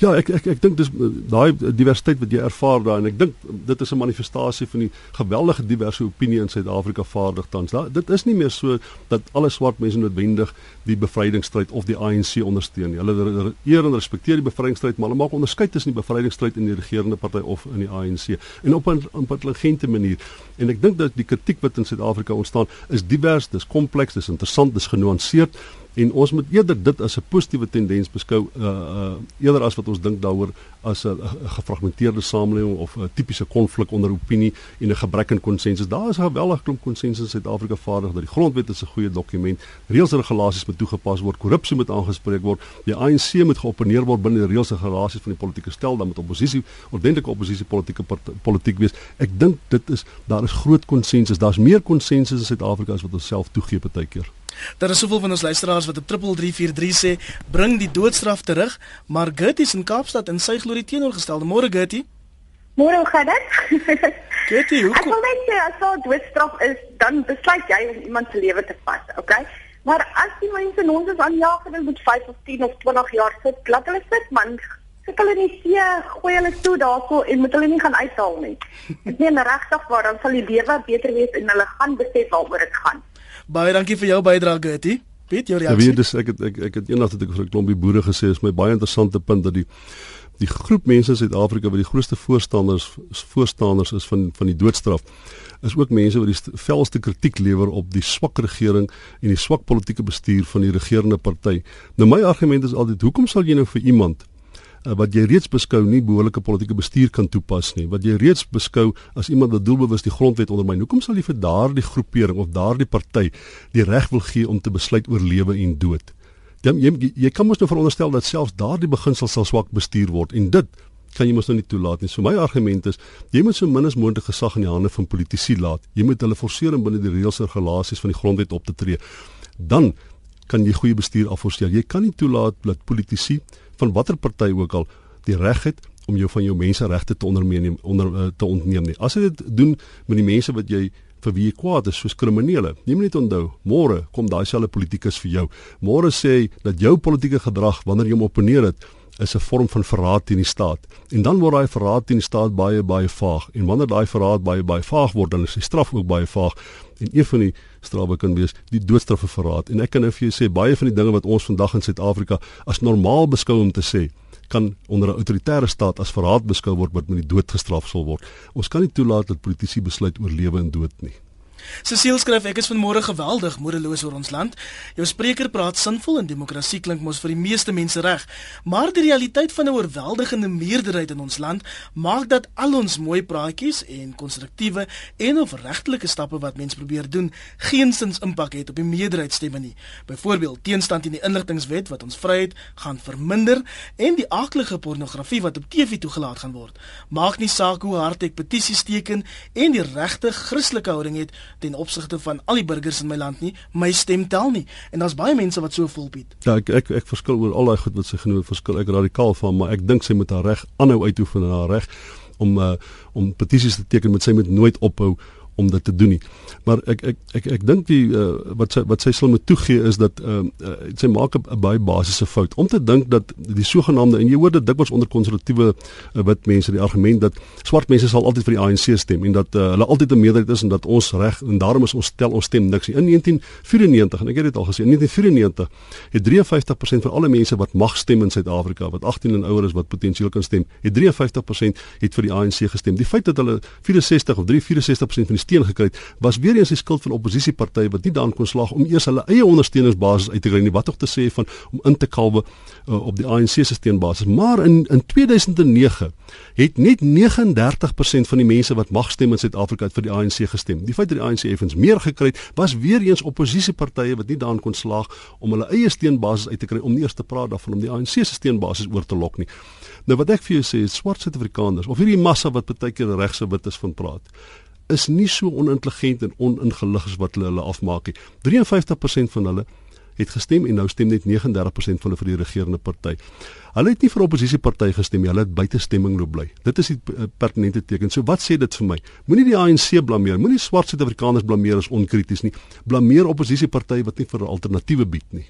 Ja, ek ek ek dink dis eh, daai diversiteit wat jy ervaar daar en ek dink dit is 'n manifestasie van die geweldige diverse opinie in Suid-Afrika vaardig tans. Da, dit is nie meer so dat alle swart mense noodwendig die bevrydingsstryd of die ANC ondersteun nie. Hulle eer en respekteer die bevrydingsstryd, maar hulle maak onderskeid tussen die bevrydingsstryd en die regerende party of in die ANC en op 'n intelligente manier. En ek dink dat die kritiek wat in Suid-Afrika ontstaan is divers, dis kompleks, dis interessant, dis genuanceerd en ons moet eerder dit as 'n positiewe tendens beskou uh uh eerder as wat ons dink daaroor as 'n gefragmenteerde samelewing of 'n tipiese konflik onder opinie en 'n gebrek aan konsensus. Daar is 'n geweldige klomp konsensus in Suid-Afrika vaardig dat die grondwet is 'n goeie dokument. Reëls en regulasies moet toegepas word, korrupsie moet aangespreek word, die ANC moet geopeneer word binne die reëls en regulasies van die politieke stel, dan moet oppositie ordentlike oppositie politieke politiek wees. Ek dink dit is daar is groot konsensus. Daar's meer konsensus in Suid-Afrika as wat ons self toegee partykeer. Daar is soveel van ons luisteraars wat op 3343 sê bring die doodstraf terug, maar Gertie in Kaapstad in sy glorie teenoorgestelde. Môre Gertie. Môre dit? [laughs] Gertie, hoe? Ek wil net sê as daar doodstraf is, dan besluit jy om iemand se lewe te vat, okay? Maar as die mense ons is aanjaag en moet 5 of 10 of 20 jaar sit, laat hulle sit man. Sit hulle nie see, gooi hulle toe daarso en moet hulle nie gaan uithaal nie. Ek meen regtig waar dan sal die lewe beter wees en hulle gaan besef waaroor dit gaan. Baie dankie vir jou bydrae, Gertie. Piet, jou reaksie. Ja, weet dis ek het ek ek het eendag het ek vir 'n klompie boere gesê is my baie interessante punt dat die die groep mense in Suid-Afrika wat die grootste voorstanders voorstanders is van van die doodstraf is ook mense wat die velste kritiek lewer op die swak regering en die swak politieke bestuur van die regerende party. Nou my argument is altyd hoekom sal jy nou vir iemand uh, wat jy reeds beskou nie behoorlike politieke bestuur kan toepas nie, wat jy reeds beskou as iemand wat doelbewus die grondwet ondermyn, hoekom sal jy vir daardie groepering of daardie party die reg wil gee om te besluit oor lewe en dood? Jy, jy jy kan mos nou veronderstel dat selfs daardie beginsel sal swak bestuur word en dit kan jy mos nou nie toelaat nie. So my argument is jy moet so min as moontlik gesag in die hande van politici laat. Jy moet hulle forceer om binne die reëls en regulasies van die grondwet op te tree. Dan kan jy goeie bestuur afforceer. Jy kan nie toelaat dat politici van watter party ook al die reg het om jou van jou menseregte te ondermeen onder uh, te ontneem nie. As jy dit doen met die mense wat jy vir wie jy kwaad is soos kriminele. Jy moet net onthou, môre kom daai selfe politikus vir jou. Môre sê hy dat jou politieke gedrag wanneer jy hom opponeer het is 'n vorm van verraad teen die staat. En dan word daai verraad teen die staat baie baie vaag. En wanneer daai verraad baie baie vaag word, dan is die straf ook baie vaag. En een van die strawe kan wees die doodstraf vir verraad. En ek kan nou vir jou sê baie van die dinge wat ons vandag in Suid-Afrika as normaal beskou om te sê, kan onder 'n autoritaire staat as verraad beskou word wat met die dood gestraf sal word. Ons kan nie toelaat dat politici besluit oor lewe en dood nie. Cecile skryf ek is vanmôre geweldig moedeloos oor ons land. Jou spreker praat sinvol en demokrasie klink mos vir die meeste mense reg, maar die realiteit van 'n oorweldigende meerderheid in ons land maak dat al ons mooi praatjies en konstruktiewe en of regtelike stappe wat mense probeer doen, geensins impak het op die meerderheidsstemme nie. Byvoorbeeld teenstand teen die inligtingwet wat ons vryheid gaan verminder en die aaklige pornografie wat op TV toegelaat gaan word. Maak nie saak hoe hard ek petisies teken en die regte Christelike houding het ten opsigte van al die burgers in my land nie, my stem tel nie. En daar's baie mense wat so voel Piet. Ja, ek ek ek verskil oor al daai goed wat sy genoem verskil ek radikaal van, maar ek dink sy moet haar reg aanhou uitoefen en haar reg om uh, om petisies te teken met sy moet nooit ophou om dit te doen nie. Maar ek ek ek ek dink die uh, wat sy wat sy sal moet toegee is dat uh, uh, sy maak 'n baie basiese fout om te dink dat die sogenaamde en jy hoor dit dikwels onder konservatiewe uh, wit mense die argument dat swart mense sal altyd vir die ANC stem en dat uh, hulle altyd 'n meerderheid is en dat ons reg en daarom is ons stel ons stem niks nie. In 1994 en ek het dit al gesê in 1994 het 53% van alle mense wat mag stem in Suid-Afrika wat 18 en ouer is wat potensieel kan stem, het 53% het vir die ANC gestem. Die feit dat hulle 64 of 364% van die steun gekry het, was weer eens die skuld van oppositiepartye wat nie daan kon slaag om eers hulle eie ondersteuningsbasis uit te kry nie, wat tog te sê van om in te kalwe uh, op die ANC se steunbasis. Maar in in 2009 het net 39% van die mense wat mag stem in Suid-Afrika vir die ANC gestem. Die feit dat die ANC effens meer gekry het, was weer eens oppositiepartye wat nie daan kon slaag om hulle eie steunbasis uit te kry om nie eers te praat daarvan om die ANC se steunbasis oor te lok nie. Nou wat ek vir jou sê, swart Suid-Afrikaners of hierdie massa wat baie keer regse wit is van praat is nie so onintelligent en oningelig as wat hulle hulle afmaak nie. 53% van hulle het gestem en nou stem net 39% van hulle vir die regerende party. Hulle het nie vir oppositieparty gestem nie, hulle het buite stemming loop bly. Dit is die eh, pertinente teken. So wat sê dit vir my? Moenie die ANC blameer, moenie swart Suid-Afrikaners blameer as onkrities nie. Blameer oppositieparty wat nie vir 'n alternatiewe bied nie.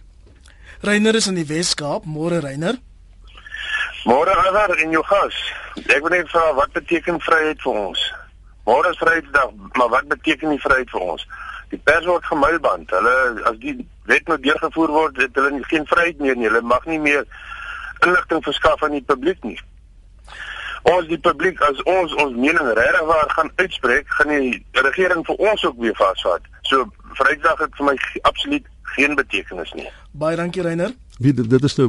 Reiner is in die Wes-Kaap, môre Reiner. Môre Agar in jou gas. Ek wil net vra wat beteken vryheid vir ons? Môre is Vrydag, maar wat beteken die vryheid vir ons? Die pers word gemuilband. Hulle as die wet nou deurgevoer word, het hulle geen vryheid meer nie. Hulle mag nie meer inligting verskaf aan die publiek nie. Ons die publiek as ons ons mening regtig waar gaan uitspreek, gaan die regering vir ons ook weer vasvat. So Vrydag het vir my absoluut geen betekenis nie. Baie dankie Reiner. Wie dit, dit is nou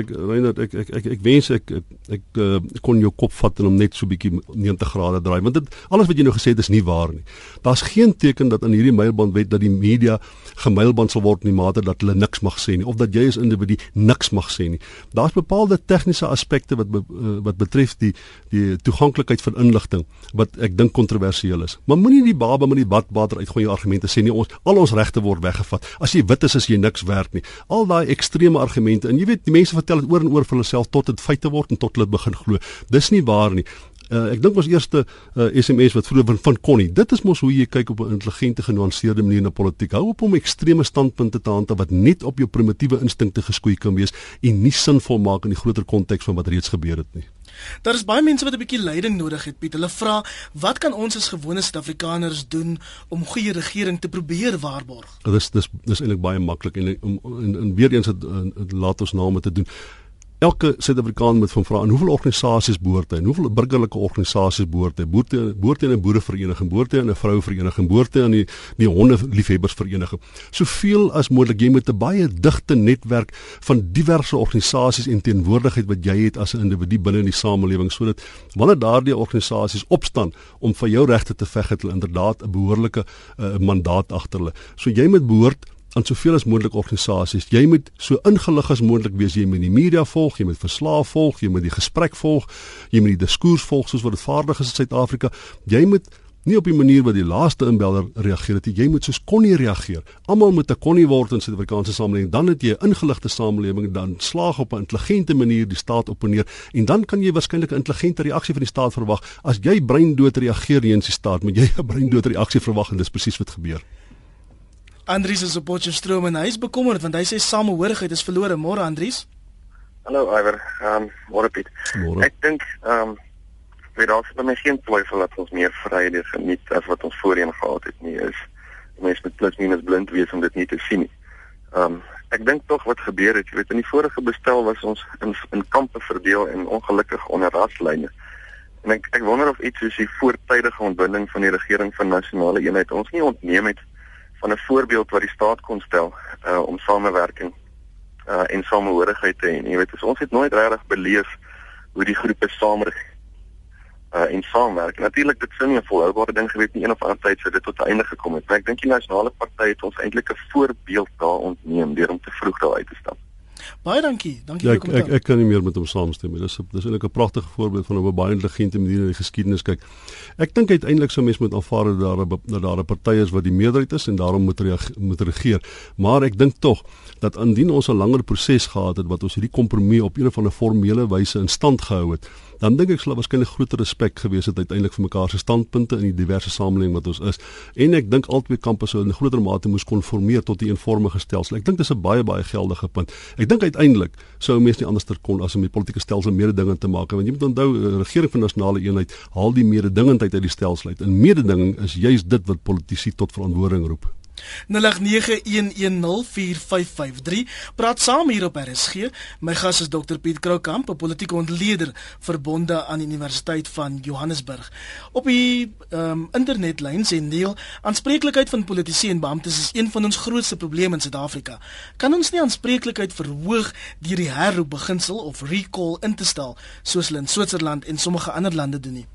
ek Reinhard ek ek ek, ek wens ek ek, ek uh, kon jou kop vat en hom net so bietjie 90 grade draai want dit alles wat jy nou gesê het is nie waar nie. Daar's geen teken dat in hierdie mylbandwet dat die media gemylband sal word in die mate dat hulle niks mag sê nie of dat jy as individu niks mag sê nie. Daar's bepaalde tegniese aspekte wat be, uh, wat betref die die toeganklikheid van inligting wat ek dink kontroversieel is. Maar moenie die baba met die badwater uitgooi argumente sê nie ons al ons regte word weggevat. As jy wit is as jy niks werd nie. Al daai ekstreme argumente en jy weet die mense vertel dit oor en oor vir hulself tot dit feite word en tot hulle begin glo. Dis nie waar nie. Uh, ek dink ons eerste uh, eh, SMS wat vroeër van, van Connie. Dit is mos hoe jy kyk op 'n intelligente genuanceerde manier na politiek. Hou op om ekstreme standpunte te hanteer wat net op jou primitiewe instinkte geskoei kan wees en nie sinvol maak in die groter konteks van wat reeds gebeur het nie. Daar is baie mense wat 'n bietjie leiding nodig het, Piet. Hulle vra, "Wat kan ons as gewone Suid-Afrikaners doen om goeie regering te probeer waarborg?" Dit is dis dis eintlik baie maklik en om en, en weer eens het laat ons name te doen elke Suid-Afrikaan moet van vra en hoeveel organisasies behoort hy? En hoeveel burgerlike organisasies behoort hy? Behoort hy behoort hy 'n boerevereniging behoort hy 'n vrouevereniging behoort hy aan die die honde liefhebbersvereniging soveel as moontlik jy moet 'n baie digte netwerk van diverse organisasies en teenwoordigheid wat jy het as 'n individu binne in die samelewing sodat wanneer daardie organisasies opstaan om vir jou regte te veg het hulle inderdaad 'n behoorlike uh, mandaat agter hulle. So jy moet behoort aan soveel as moontlik organisasies. Jy moet so ingelig as moontlik wees. Jy moet die media volg, jy moet verslae volg, jy moet die gesprek volg, jy moet die diskurs volg soos wat dit vaardig is in Suid-Afrika. Jy moet nie op die manier wat die laaste inbeller reageer het. Jy moet soos Connie reageer. Almal moet 'n Connie word in Suid-Afrikaanse samelewing. Dan het jy 'n ingeligte samelewing, dan slaag op 'n intelligente manier die staat opponeer en dan kan jy waarskynlik 'n intelligente reaksie van die staat verwag. As jy breindood reageer teen die staat, moet jy [laughs] 'n breindood reaksie verwag en dis presies wat gebeur. Andries is op Potchefstroom en hy is bekommerd want hy sê samehorigheid is verlore. Môre Andries. Hallo Iwer. Ehm um, môre Piet. Môre. Ek dink ehm um, weet daar is baie geen twyfel dat ons meer vryheid geniet as wat ons voorheen gehad het nie. Is mense met plus minus blind wees om dit nie te sien nie. Ehm um, ek dink tog wat gebeur het, jy weet in die vorige bestel was ons in in kampe verdeel en ongelukkig onder raslyne. En ek ek wonder of iets soos die voortydige ontbinding van die regering van nasionale eenheid ons nie ontneem het van 'n voorbeeld wat die staat kon stel uh om samewerking uh en samehorigheid te hê. Jy weet, ons het nooit regtig beleef hoe die groepe saamreg uh en saamwerk. Natuurlik dit sou nie 'n volhoubare ding gewees nie een of ander tyd sou dit tot 'n einde gekom het. Maar ek dink die nasionale party het ons eintlik 'n voorbeeld daar ontneem deur om te vroeg daar uit te stap. Baie dankie. Dankie ja, vir kommentaar. Ek ek kan nie meer met hom saamstem nie. Dis dis eintlik 'n pragtige voorbeeld van hoe 'n baie intelligente manier in die geskiedenis kyk. Ek dink uiteindelik sou mense moet aanvaar dat daar 'n dat daar 'n party is wat die meerderheid is en daarom moet moet regeer. Maar ek dink tog dat indien ons 'n langer proses gehad het wat ons hierdie kompromie op 'n of ander formele wyse in stand gehou het, dan dink ek sou waarskynlik groter respek gewees het uiteindelik vir mekaar se standpunte in die diverse samelewing wat ons is. En ek dink albei kampe sou in groter mate moes konformeer tot die eenvormige stelsel. Ek dink dis 'n baie baie geldige punt. Ek dink uiteindelik sou mense nie anders ter kon as om die politieke stelsel mededingend te maak want jy moet onthou 'n regering van nasionale eenheid haal die mededingendheid uit die stelsel uit. En mededinging is juis dit wat politici tot verantwoording roep. 0891104553 praat saam hier op RSG. My gas is Dr Piet Kroukamp, 'n politieke ontleder verbonde aan Universiteit van Johannesburg. Op die um, internetlyn sê Neil, aanspreeklikheid van politici en beamptes is een van ons grootste probleme in Suid-Afrika. Kan ons nie aanspreeklikheid verhoog deur die herroep beginsel of recall in te stel soos hulle in Switserland en sommige ander lande doen nie?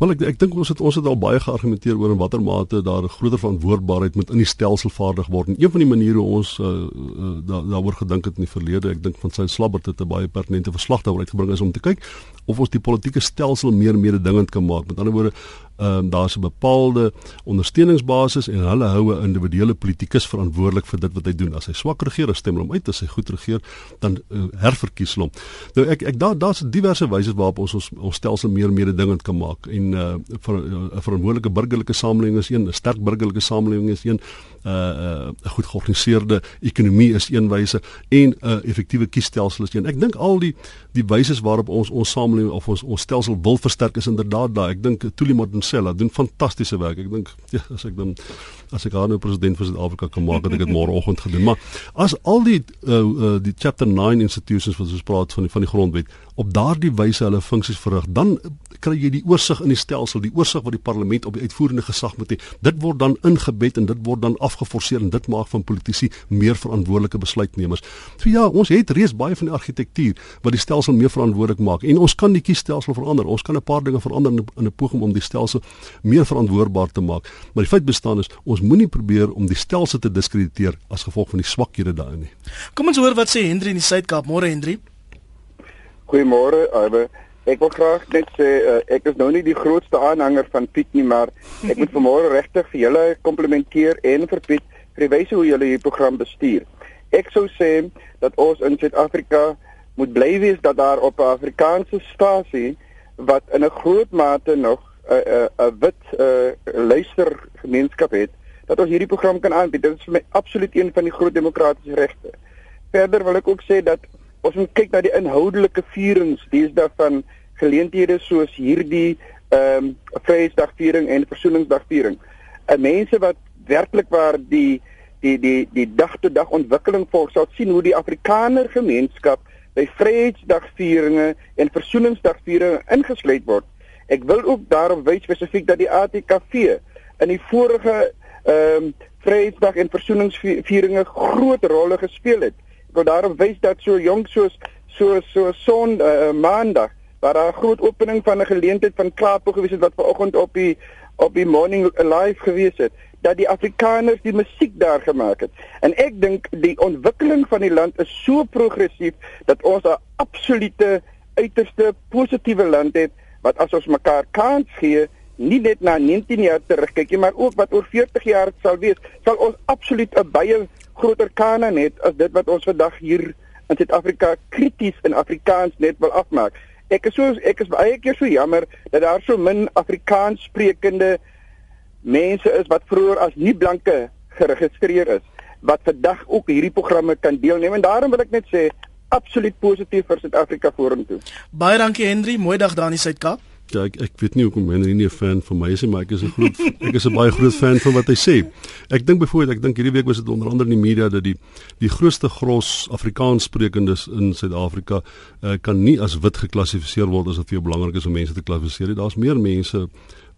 Wel ek ek dink ons het ons het al baie geargumenteer oor in watter mate daar 'n groter verantwoordbaarheid moet in die stelsel vaardig word. En een van die maniere hoe ons uh, uh, daar daaroor gedink het in die verlede, ek dink van sy slabbert het 'n baie pertinente verslag daaroor uitgebring is om te kyk of ons die politieke stelsel meer mededingend kan maak. Met ander woorde, ehm um, daar's 'n bepaalde ondersteuningsbasis en hulle hou 'n individuele politikus verantwoordelik vir dit wat hy doen. As hy swak regeer, stem hulle hom uit. As hy goed regeer, dan uh, herverkies hulle hom. Nou ek ek daar daar's diverse wyse waarop ons ons, ons stelsel meer mededingend kan maak en uh, vir 'n uh, verantwoordelike burgerlike samelewing is een, 'n sterk burgerlike samelewing is een, 'n uh, uh, goed georganiseerde ekonomie is een wyse en 'n uh, effektiewe kiesstelsel is een. Ek dink al die die wyse waarop ons ons samelewing of ons ons stelsel wil versterk is inderdaad daai. Ek dink Tuli Madonsela doen fantastiese werk. Ek dink ja, as ek dan as ek aan 'n president van Suid-Afrika kan maak, het ek dit môreoggend gedoen. Maar as al die uh, uh, die chapter 9 institutions wat ons praat van die, van die grondwet op daardie wyse hulle funksies verrig, dan kry jy die oorsig in die stelsel, die oorsig wat die parlement op die uitvoerende gesag moet hê. Dit word dan ingebed en dit word dan afgeforceer en dit maak van politici meer verantwoordelike besluitnemers. So ja, ons het reeds baie van die argitektuur wat die stelsel meer verantwoordelik maak en ons kan die kiesstelsel verander. Ons kan 'n paar dinge verander in 'n poging om die stelsel meer verantwoordbaar te maak. Maar die feit bestaan is ons moenie probeer om die stelsel te diskrediteer as gevolg van die swakhede daarin nie. Kom ons hoor wat sê Hendrie in die Suid-Kaap. Môre Hendrie. Goeiemôre, Albe. Ek wil graag net sê uh, ek is nou nie die grootste aanhanger van Piet nie, maar ek moet vanmôre regtig vir julle komplimenteer en vir Piet vir die wyse hoe julle hierdie program bestuur. Ek sou sê dat ons in Suid-Afrika moet bly wees dat daar op 'n Afrikaanse stasie wat in 'n groot mate nog 'n uh, 'n uh, 'n wit uh, luistergemeenskap het, dat ons hierdie program kan aanbied. Dit is vir my absoluut een van die groot demokratiese regte. Verder wil ek ook sê dat ons moet kyk na die inhoudelike vierings deesdae van geleenthede soos hierdie ehm um, Vryheidsdagviering en Versoeningsdagviering. 'n Mense wat werklik waar die die die die dag tot dag ontwikkeling volg, sal sien hoe die Afrikaner gemeenskap by Vryheidsdagvieringe en Versoeningsdagvieringe ingesluit word. Ek wil ook daarop wys spesifiek dat die ATKV in die vorige ehm um, Vryheidsdag en Versoeningsvieringe groot rolle gespeel het wil daarop wys dat so jonk soos so so son uh, maandag waar daar 'n groot opening van 'n geleentheid van Klaapo gewees het wat vanoggend op die op die morning live gewees het dat die Afrikaners die musiek daar gemaak het. En ek dink die ontwikkeling van die land is so progressief dat ons 'n absolute uiterste positiewe land het wat as ons mekaar kans gee nie net na 19 jaar terugkyk nie maar ook wat oor 40 jaar sal wees sal ons absoluut 'n baie groter kanon het as dit wat ons vandag hier in Suid-Afrika krities in Afrikaans net wil afmaak. Ek is so ek is baie keer so jammer dat daar so min Afrikaans sprekende mense is wat vroeër as nie blanke geregistreer is wat vandag ook hierdie programme kan deelneem en daarom wil ek net sê absoluut positief vir Suid-Afrika vorentoe. Baie dankie Henry, mooi dag daar in die Suid-Kaap. Ja, ek ek weet nie hoekom Henry nie 'n fan van my is nie, maar ek is 'n groot ek is 'n baie groot fan van wat hy sê. Ek dink byvoorbeeld, ek dink hierdie week was dit onder andere in die media dat die die grootste gros Afrikaanssprekendes in Suid-Afrika uh, kan nie as wit geklassifiseer word as dit vir jou belangrik is om mense te klassifiseer. Daar's meer mense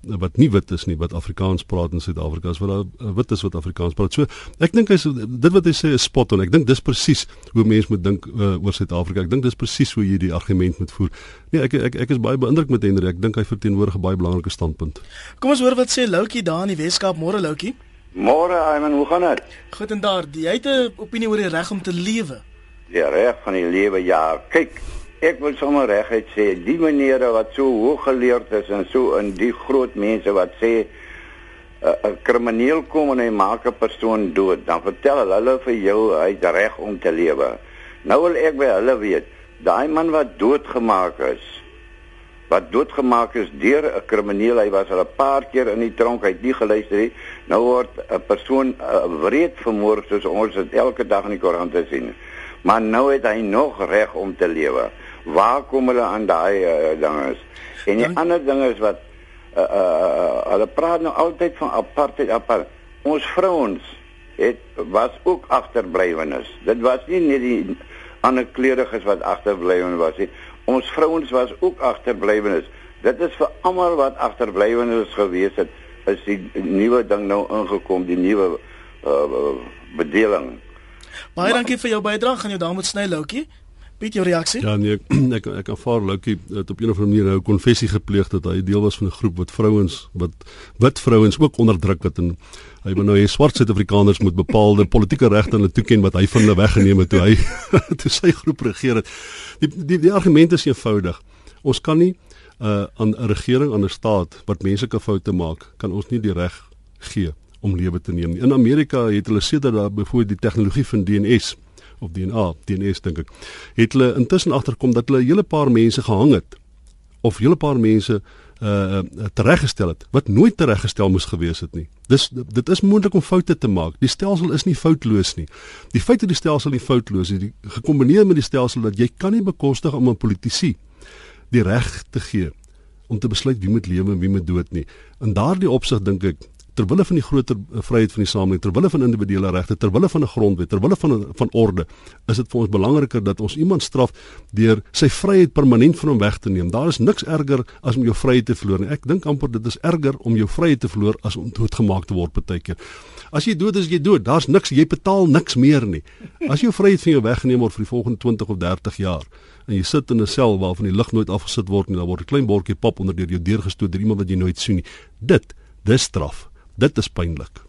wat nie wit is nie wat Afrikaans praat in Suid-Afrika as wat daar uh, wit is wat Afrikaans praat. So ek dink hy's dit wat hy sê is spot on. Ek dink dis presies hoe mense moet dink uh, oor Suid-Afrika. Ek dink dis presies hoe jy die argument moet voer. Nee, ek ek ek is baie beïndruk met Henry. Ek dink hy verteenwoordig 'n baie belangrike standpunt. Kom ons hoor wat sê Loukie daar in die Weskaap. Môre Loukie. Môre, Iman, hoe gaan dit? Goed en daar. Jy het 'n opinie oor die reg om te lewe. Ja, reg van die lewe. Ja, kyk, ek wil sommer reguit sê die menere wat so hoog geleerd is en so in die groot mense wat sê 'n krimineel kom en hy maak 'n persoon dood, dan vertel hulle vir jou hy het reg om te lewe. Nou wil ek by hulle weet, daai man wat doodgemaak is, wat doodgemaak is deur 'n krimineel, hy was al 'n paar keer in die tronk, hy het nie geluister nie. Nou word 'n persoon uh, wreed vermoor soos ons dit elke dag in die koerante sien. Maar nou het hy nog reg om te lewe waar kom hulle aan daai uh, dinge is? En die Dan, ander ding is wat uh, uh, hulle praat nou altyd van apartheid apart. Ons vrouens het was ook agterblywenes. Dit was nie net die ander kleuriges wat agterblywenes was nie. Ons vrouens was ook agterblywenes. Dit is vir almal wat agterblywenes gewees het, is die nuwe ding nou ingekom, die nuwe uh, bedeling. Baie dankie vir jou bydrae. Gaan jou daar moet sny, Loukie. Piet, jou reaksie? Ja nee, ek [clears throat] ek, ek aanvaar Lucky het op 'n of ander manier nou 'n konfessie gepleeg dat hy deel was van 'n groep wat vrouens wat wit vrouens ook onderdruk het en hy wou nou hê swart Suid-Afrikaners moet bepaalde politieke regte aan hulle toeken wat hy van hulle weggeneem het toe hy [laughs] toe sy groep regeer het. Die die die argument is eenvoudig. Ons kan nie uh, aan 'n regering aan 'n staat wat menslike foute maak, kan ons nie die reg gee om lewe te neem. In Amerika het hulle sê dat daar byvoorbeeld die tegnologie van DNS of DNA, DNS dink ek, het hulle intussen agterkom dat hulle 'n hele paar mense gehang het of 'n hele paar mense uh tereggestel het wat nooit tereggestel moes gewees het nie. Dis dit is moontlik om foute te maak. Die stelsel is nie foutloos nie. Die feit dat die stelsel nie foutloos is, die gekombineer met die stelsel dat jy kan nie bekostig om 'n politisie die reg te gee om te besluit wie moet lewe en wie moet dood nie. In daardie opsig dink ek ter wille van die groter uh, vryheid van die samelewing, ter wille van individuele regte, ter wille van 'n grondwet, ter wille van van orde, is dit vir ons belangriker dat ons iemand straf deur sy vryheid permanent van hom weg te neem. Daar is niks erger as om jou vryheid te verloor nie. Ek dink amper dit is erger om jou vryheid te verloor as om doodgemaak te word partykeer. As jy dood is, jy dood. Daar's niks, jy betaal niks meer nie. As jou vryheid van jou weggeneem word vir die volgende 20 of 30 jaar en jy sit in 'n sel waarvan die lig nooit afgesit word nie, dan word 'n klein bordjie pap onder deur jou deur gestoot deur iemand wat jy nooit sien nie. Dit, dis straf. Dit is pynlik.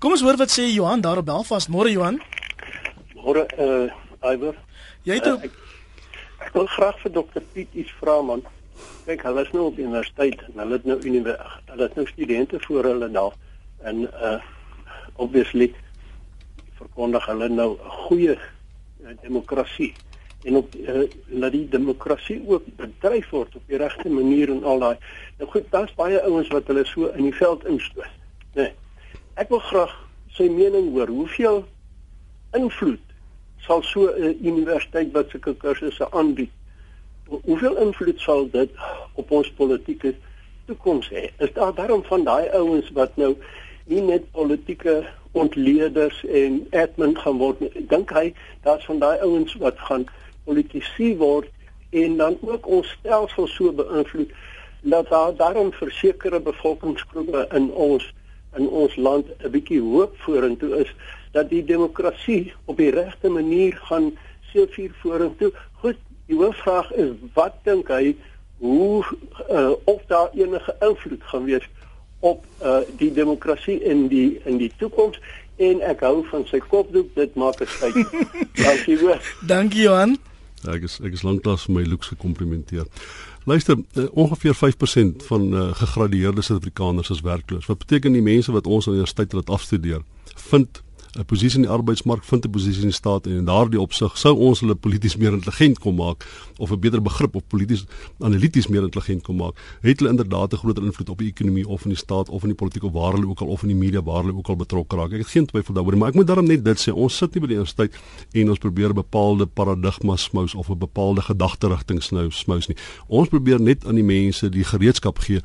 Kom ons hoor wat sê Johan daar op Belfast. Môre Johan. Môre uh Iver. Jy het uh, ek, ek wil graag vir dokter Piet iets vra man. Kyk, hulle is nou op universiteit en hulle het nou universiteit, hulle het nou studente voor hulle daar en uh obviously verkondig hulle nou 'n goeie uh, demokrasie en op uh, dat die demokrasie ook bedryf word op die regte manier en al daai. Nou goed, daar's baie ouens wat hulle so in die veld instoot. Nee. Ek wil graag sy mening hoor. Hoeveel invloed sal so 'n universiteit wat sulke kursusse aanbied? Hoeveel invloed sal dit op ons politieke toekoms hê? Is daar daarom van daai ouens wat nou nie net politieke ontleeders en admin gaan word nie. Ek dink hy daar's van daai ouens wat gaan politisie word en dan ook ons stelsel so beïnvloed dat daar daarom versekerde bevolkingsgroepe in ons in ons land 'n bietjie hoop vorentoe is dat die demokrasie op die regte manier gaan seefuur vorentoe. Goed, die hoofvraag is wat dink hy hoe uh, of daar enige invloed gaan wees op uh, die demokrasie in die in die toekoms en ek hou van sy kopdoek dit maak 'n skei. [laughs] Dankie hoor. Dankie Johan. Ja, ek is ek is lanklaas vir my looks gekomplimenteer. Luister, uh, ongeveer 5% van uh, gegradueerde Suid-Afrikaners is werkloos. Wat beteken die mense wat ons aan die universiteit laat afstudeer, vind 'n posisie in die arbeidsmark vind 'n posisie in die staat en in daardie opsig sou ons hulle polities meer intelligent kon maak of 'n beter begrip op polities analities meer intelligent kon maak het hulle inderdaad 'n groter invloed op die ekonomie of in die staat of in die politiek of waar hulle ook al of in die media waar hulle ook al betrokke raak. Ek het geen twyfel daaroor maar ek moet daarom net dit sê ons sit nie by die universiteit en ons probeer bepaalde paradigmas smous of 'n bepaalde gedagterigting snou smous nie. Ons probeer net aan die mense die gereedskap gee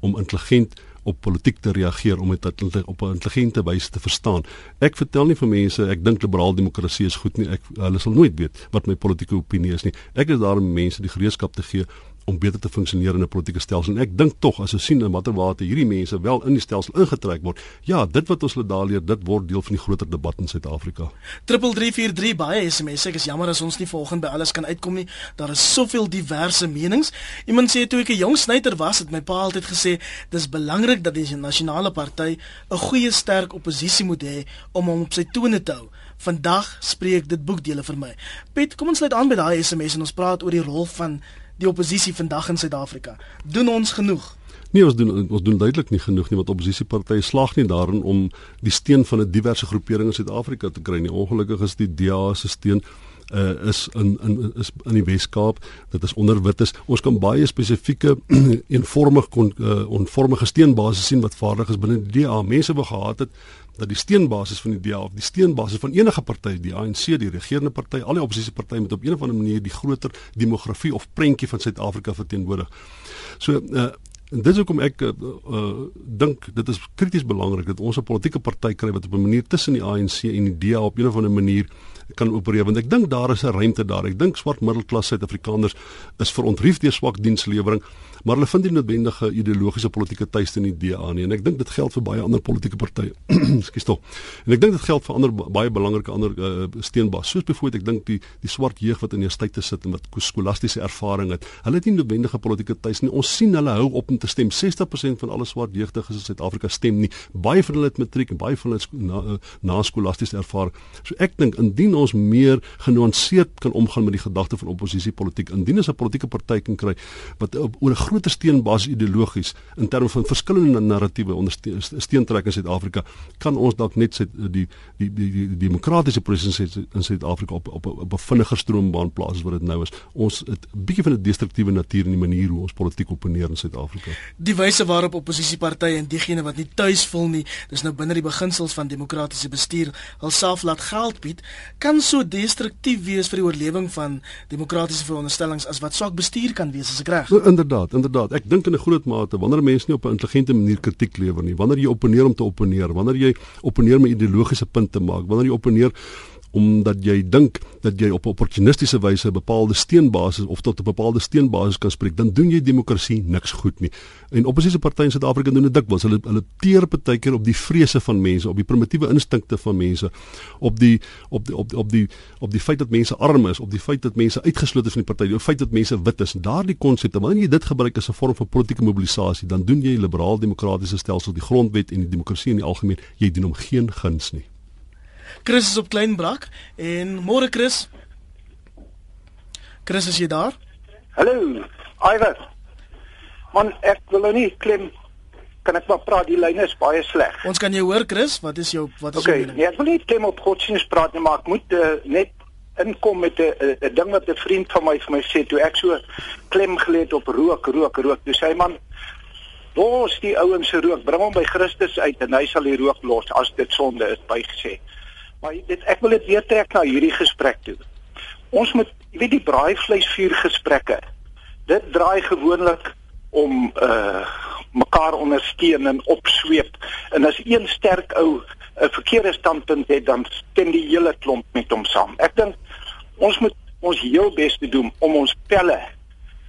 om intelligent op politiek te reageer om dit op 'n intelligente wyse te verstaan. Ek vertel nie vir mense ek dink liberaal demokrasie is goed nie. Ek hulle sal nooit weet wat my politieke opinie is nie. Ek is daar om mense die gereedskap te gee om beter te funksioneer in 'n politieke stelsel. En ek dink tog as ons sien in watter mate hierdie mense wel in die stelsel ingetrek word, ja, dit wat ons hulle daar leer, dit word deel van die groter debat in Suid-Afrika. 3343 baie SMS. Ek is jammer as ons nie volgens by alles kan uitkom nie. Daar is soveel diverse menings. Iemand sê toe ek 'n jong snyter was, het my pa altyd gesê, dis belangrik dat die nasionale party 'n goeie sterk oppositie moet hê om hom op sy tone te hou. Vandag spreek dit boekdele vir my. Piet, kom ons sluit aan by daai SMS en ons praat oor die rol van die oppositie vandag in Suid-Afrika? Doen ons genoeg? Nee, ons doen ons doen duidelik nie genoeg nie want oppositiepartye slaag nie daarin om die steun van 'n diverse groepering in Suid-Afrika te kry nie. Ongelukkig is die DA se steun uh, is in in is in die Wes-Kaap. Dit is onder wit is. Ons kan baie spesifieke [clears throat] eenvormig kon uh, onvormige steunbasis sien wat vaardig is binne die DA mense wou gehad het dat die steunbasis van die DA of die steunbasis van enige party, die ANC, die regerende party, al die oppositiepartye met op 'n of ander manier die groter demografie of prentjie van Suid-Afrika verteenwoordig. So uh en dis hoekom ek uh, uh dink dit is krities belangrik dat ons 'n politieke party kry wat op 'n manier tussen die ANC en die DA op 'n of ander manier kan opereer want ek dink daar is 'n ruimte daar. Ek dink swart middelklas Suid-Afrikaners is verontrief deur swak dienslewering maar hulle vind nie noodwendige ideologiese politieke tuiste in die DA nie en ek dink dit geld vir baie ander politieke partye. [clears throat] Ekskuus tog. En ek dink dit geld vir ander baie belangrike ander uh, steenbas soos byvoorbeeld ek dink die die swart jeug wat in die universiteite sit en wat skolastiese ervaring het. Hulle het nie noodwendige politieke tuiste nie. Ons sien hulle hou op om te stem. 60% van alle swart jeugdiges in Suid-Afrika stem nie. Baie van hulle het matriek en baie van hulle het na, uh, na skolastiese ervaring. So ek dink indien ons meer genuanceerd kan omgaan met die gedagte van oppositiepolitiek, indien ons 'n politieke party kan kry wat oor 'n groter steenbasis ideologies in terme van verskillende narratiewe ondersteun steentrek in Suid-Afrika kan ons dalk net sy, die, die die die die demokratiese proses in Suid-Afrika op op 'n vinniger stroombaan plaas as wat dit nou is. Ons het 'n bietjie van 'n destruktiewe natuur in die manier hoe ons politiek opponeer in Suid-Afrika. Die wyse waarop oppositiepartye en diegene wat nie tuis voel nie, dis nou binne die beginsels van demokratiese bestuur, hulself laat geld bied, kan so destruktief wees vir die oorlewing van demokratiese veronderstellings as wat swak bestuur kan wees, as ek reg. Nou, inderdaad, inderdaad. Ek dink in 'n groot mate wanneer mense nie op 'n intelligente manier kritiek lewer nie, wanneer jy opponeer om te opponeer, wanneer jy opponeer met ideologiese punte maak, wanneer jy opponeer omdat jy dink dat jy op 'n opportunistiese wyse 'n bepaalde steenbasis of tot 'n bepaalde steenbasis kan spreek, dan doen jy demokrasie niks goed nie. En oppositiewe partye in Suid-Afrika doen dit dikwels. Hulle hulle teer partykeer op die vrese van mense, op die primitiewe instinkte van mense, op die op die op die op die op die feit dat mense arm is, op die feit dat mense uitgesloot is van die party, die feit dat mense wit is. Daardie konsepte, wanneer jy dit gebruik as 'n vorm van politieke mobilisasie, dan doen jy liberaal-demokratiese stelsel, die grondwet en die demokrasie in die algemeen, jy doen hom geen guns nie. Chris is op Kleinbrak en môre Chris. Chris is jy daar? Hallo, Iver. Man, ek wil nou nie klim kan ek maar praat die lyne is baie sleg. Ons kan jou hoor Chris, wat is jou wat is okay, jou mening? Nee, ek wil nie klim op godsdienst praat nie, maar ek moet uh, net inkom met 'n 'n ding wat 'n vriend van my vir my sê toe ek so klem geleed op rook, rook, rook. Toe sê hy man, los die ouens se rook, bring hom by Christus uit en hy sal die rook los as dit sonde is, bygesê. Maar dit ek wil dit weer trek na hierdie gesprek toe. Ons moet, jy weet die braaivleisvuur gesprekke. Dit draai gewoonlik om uh mekaar ondersteun en opsweep. En as een sterk ou 'n verkeerde standpunt het, dan stem die hele klomp met hom saam. Ek dink ons moet ons heel bes te doen om ons pelle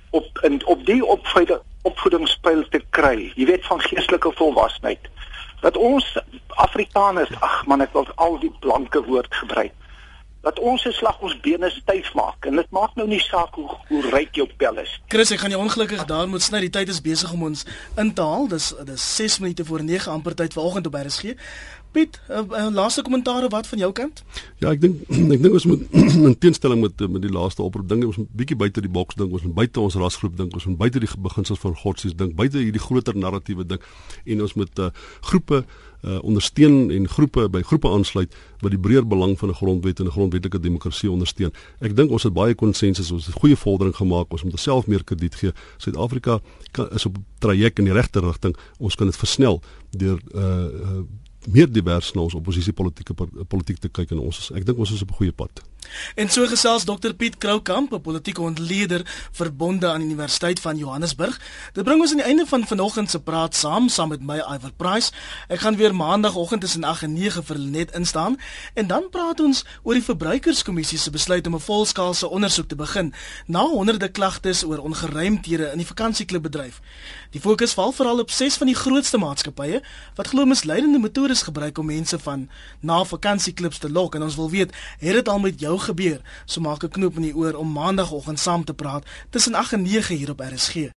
op in op die opvoeding opvoedingspyl te kry. Jy weet van geestelike volwassenheid dat ons Afrikaners, ag man, ek wil al die blanke woord gebruik. Dat ons se slag ons bene styf maak en dit maak nou nie saak hoe hoe ryk jou pel is. Chris, ek gaan jou ongelukkig daar moet sny. Die tyd is besig om ons in te haal. Dis dis 6 minute voor 9 amper tyd vanoggend op RSG. Piet, 'n uh, uh, laaste kommentaar wat van jou kant? Ja, ek dink [clears throat] ek dink ons moet [clears throat] in teenstelling met met die laaste oproep dink ons moet bietjie buite die boks dink, ons moet buite ons rasgroep dink, ons moet buite die beginsels van godsdienst dink, buite hierdie groter narratiewe dink en ons moet uh, groepe uh, ondersteun en groepe by groepe aansluit wat die breër belang van 'n grondwet en 'n grondwetlike demokrasie ondersteun. Ek dink ons het baie konsensus, ons het goeie vordering gemaak, ons moet onsself meer krediet gee. Suid-Afrika is op traject in die regte rigting. Ons kan dit versnel deur uh meer divers na ons oppositiepolitieke politiek te kyk en ons ek dink ons is op 'n goeie pad. En so gesels Dr Piet Kroukamp, 'n politieke ontleder verbonde aan die Universiteit van Johannesburg. Dit bring ons aan die einde van vanoggend se praat saam saam met my Iver Price. Ek gaan weer maandagooggend tussen 8 en 9 vir net instaan en dan praat ons oor die verbruikerskommissie se besluit om 'n volskaalse ondersoek te begin na honderde klagtes oor ongeruimthede in die vakansieklubbedryf. Die fokus val veral op ses van die grootste maatskappye wat glo misleidende metodes gebruik om mense van na vakansieklubs te lok en ons wil weet, het dit al met jou gebeur? So maak 'n knoop in die oor om maandagooggend saam te praat tussen 8 en 9 hier op RSG.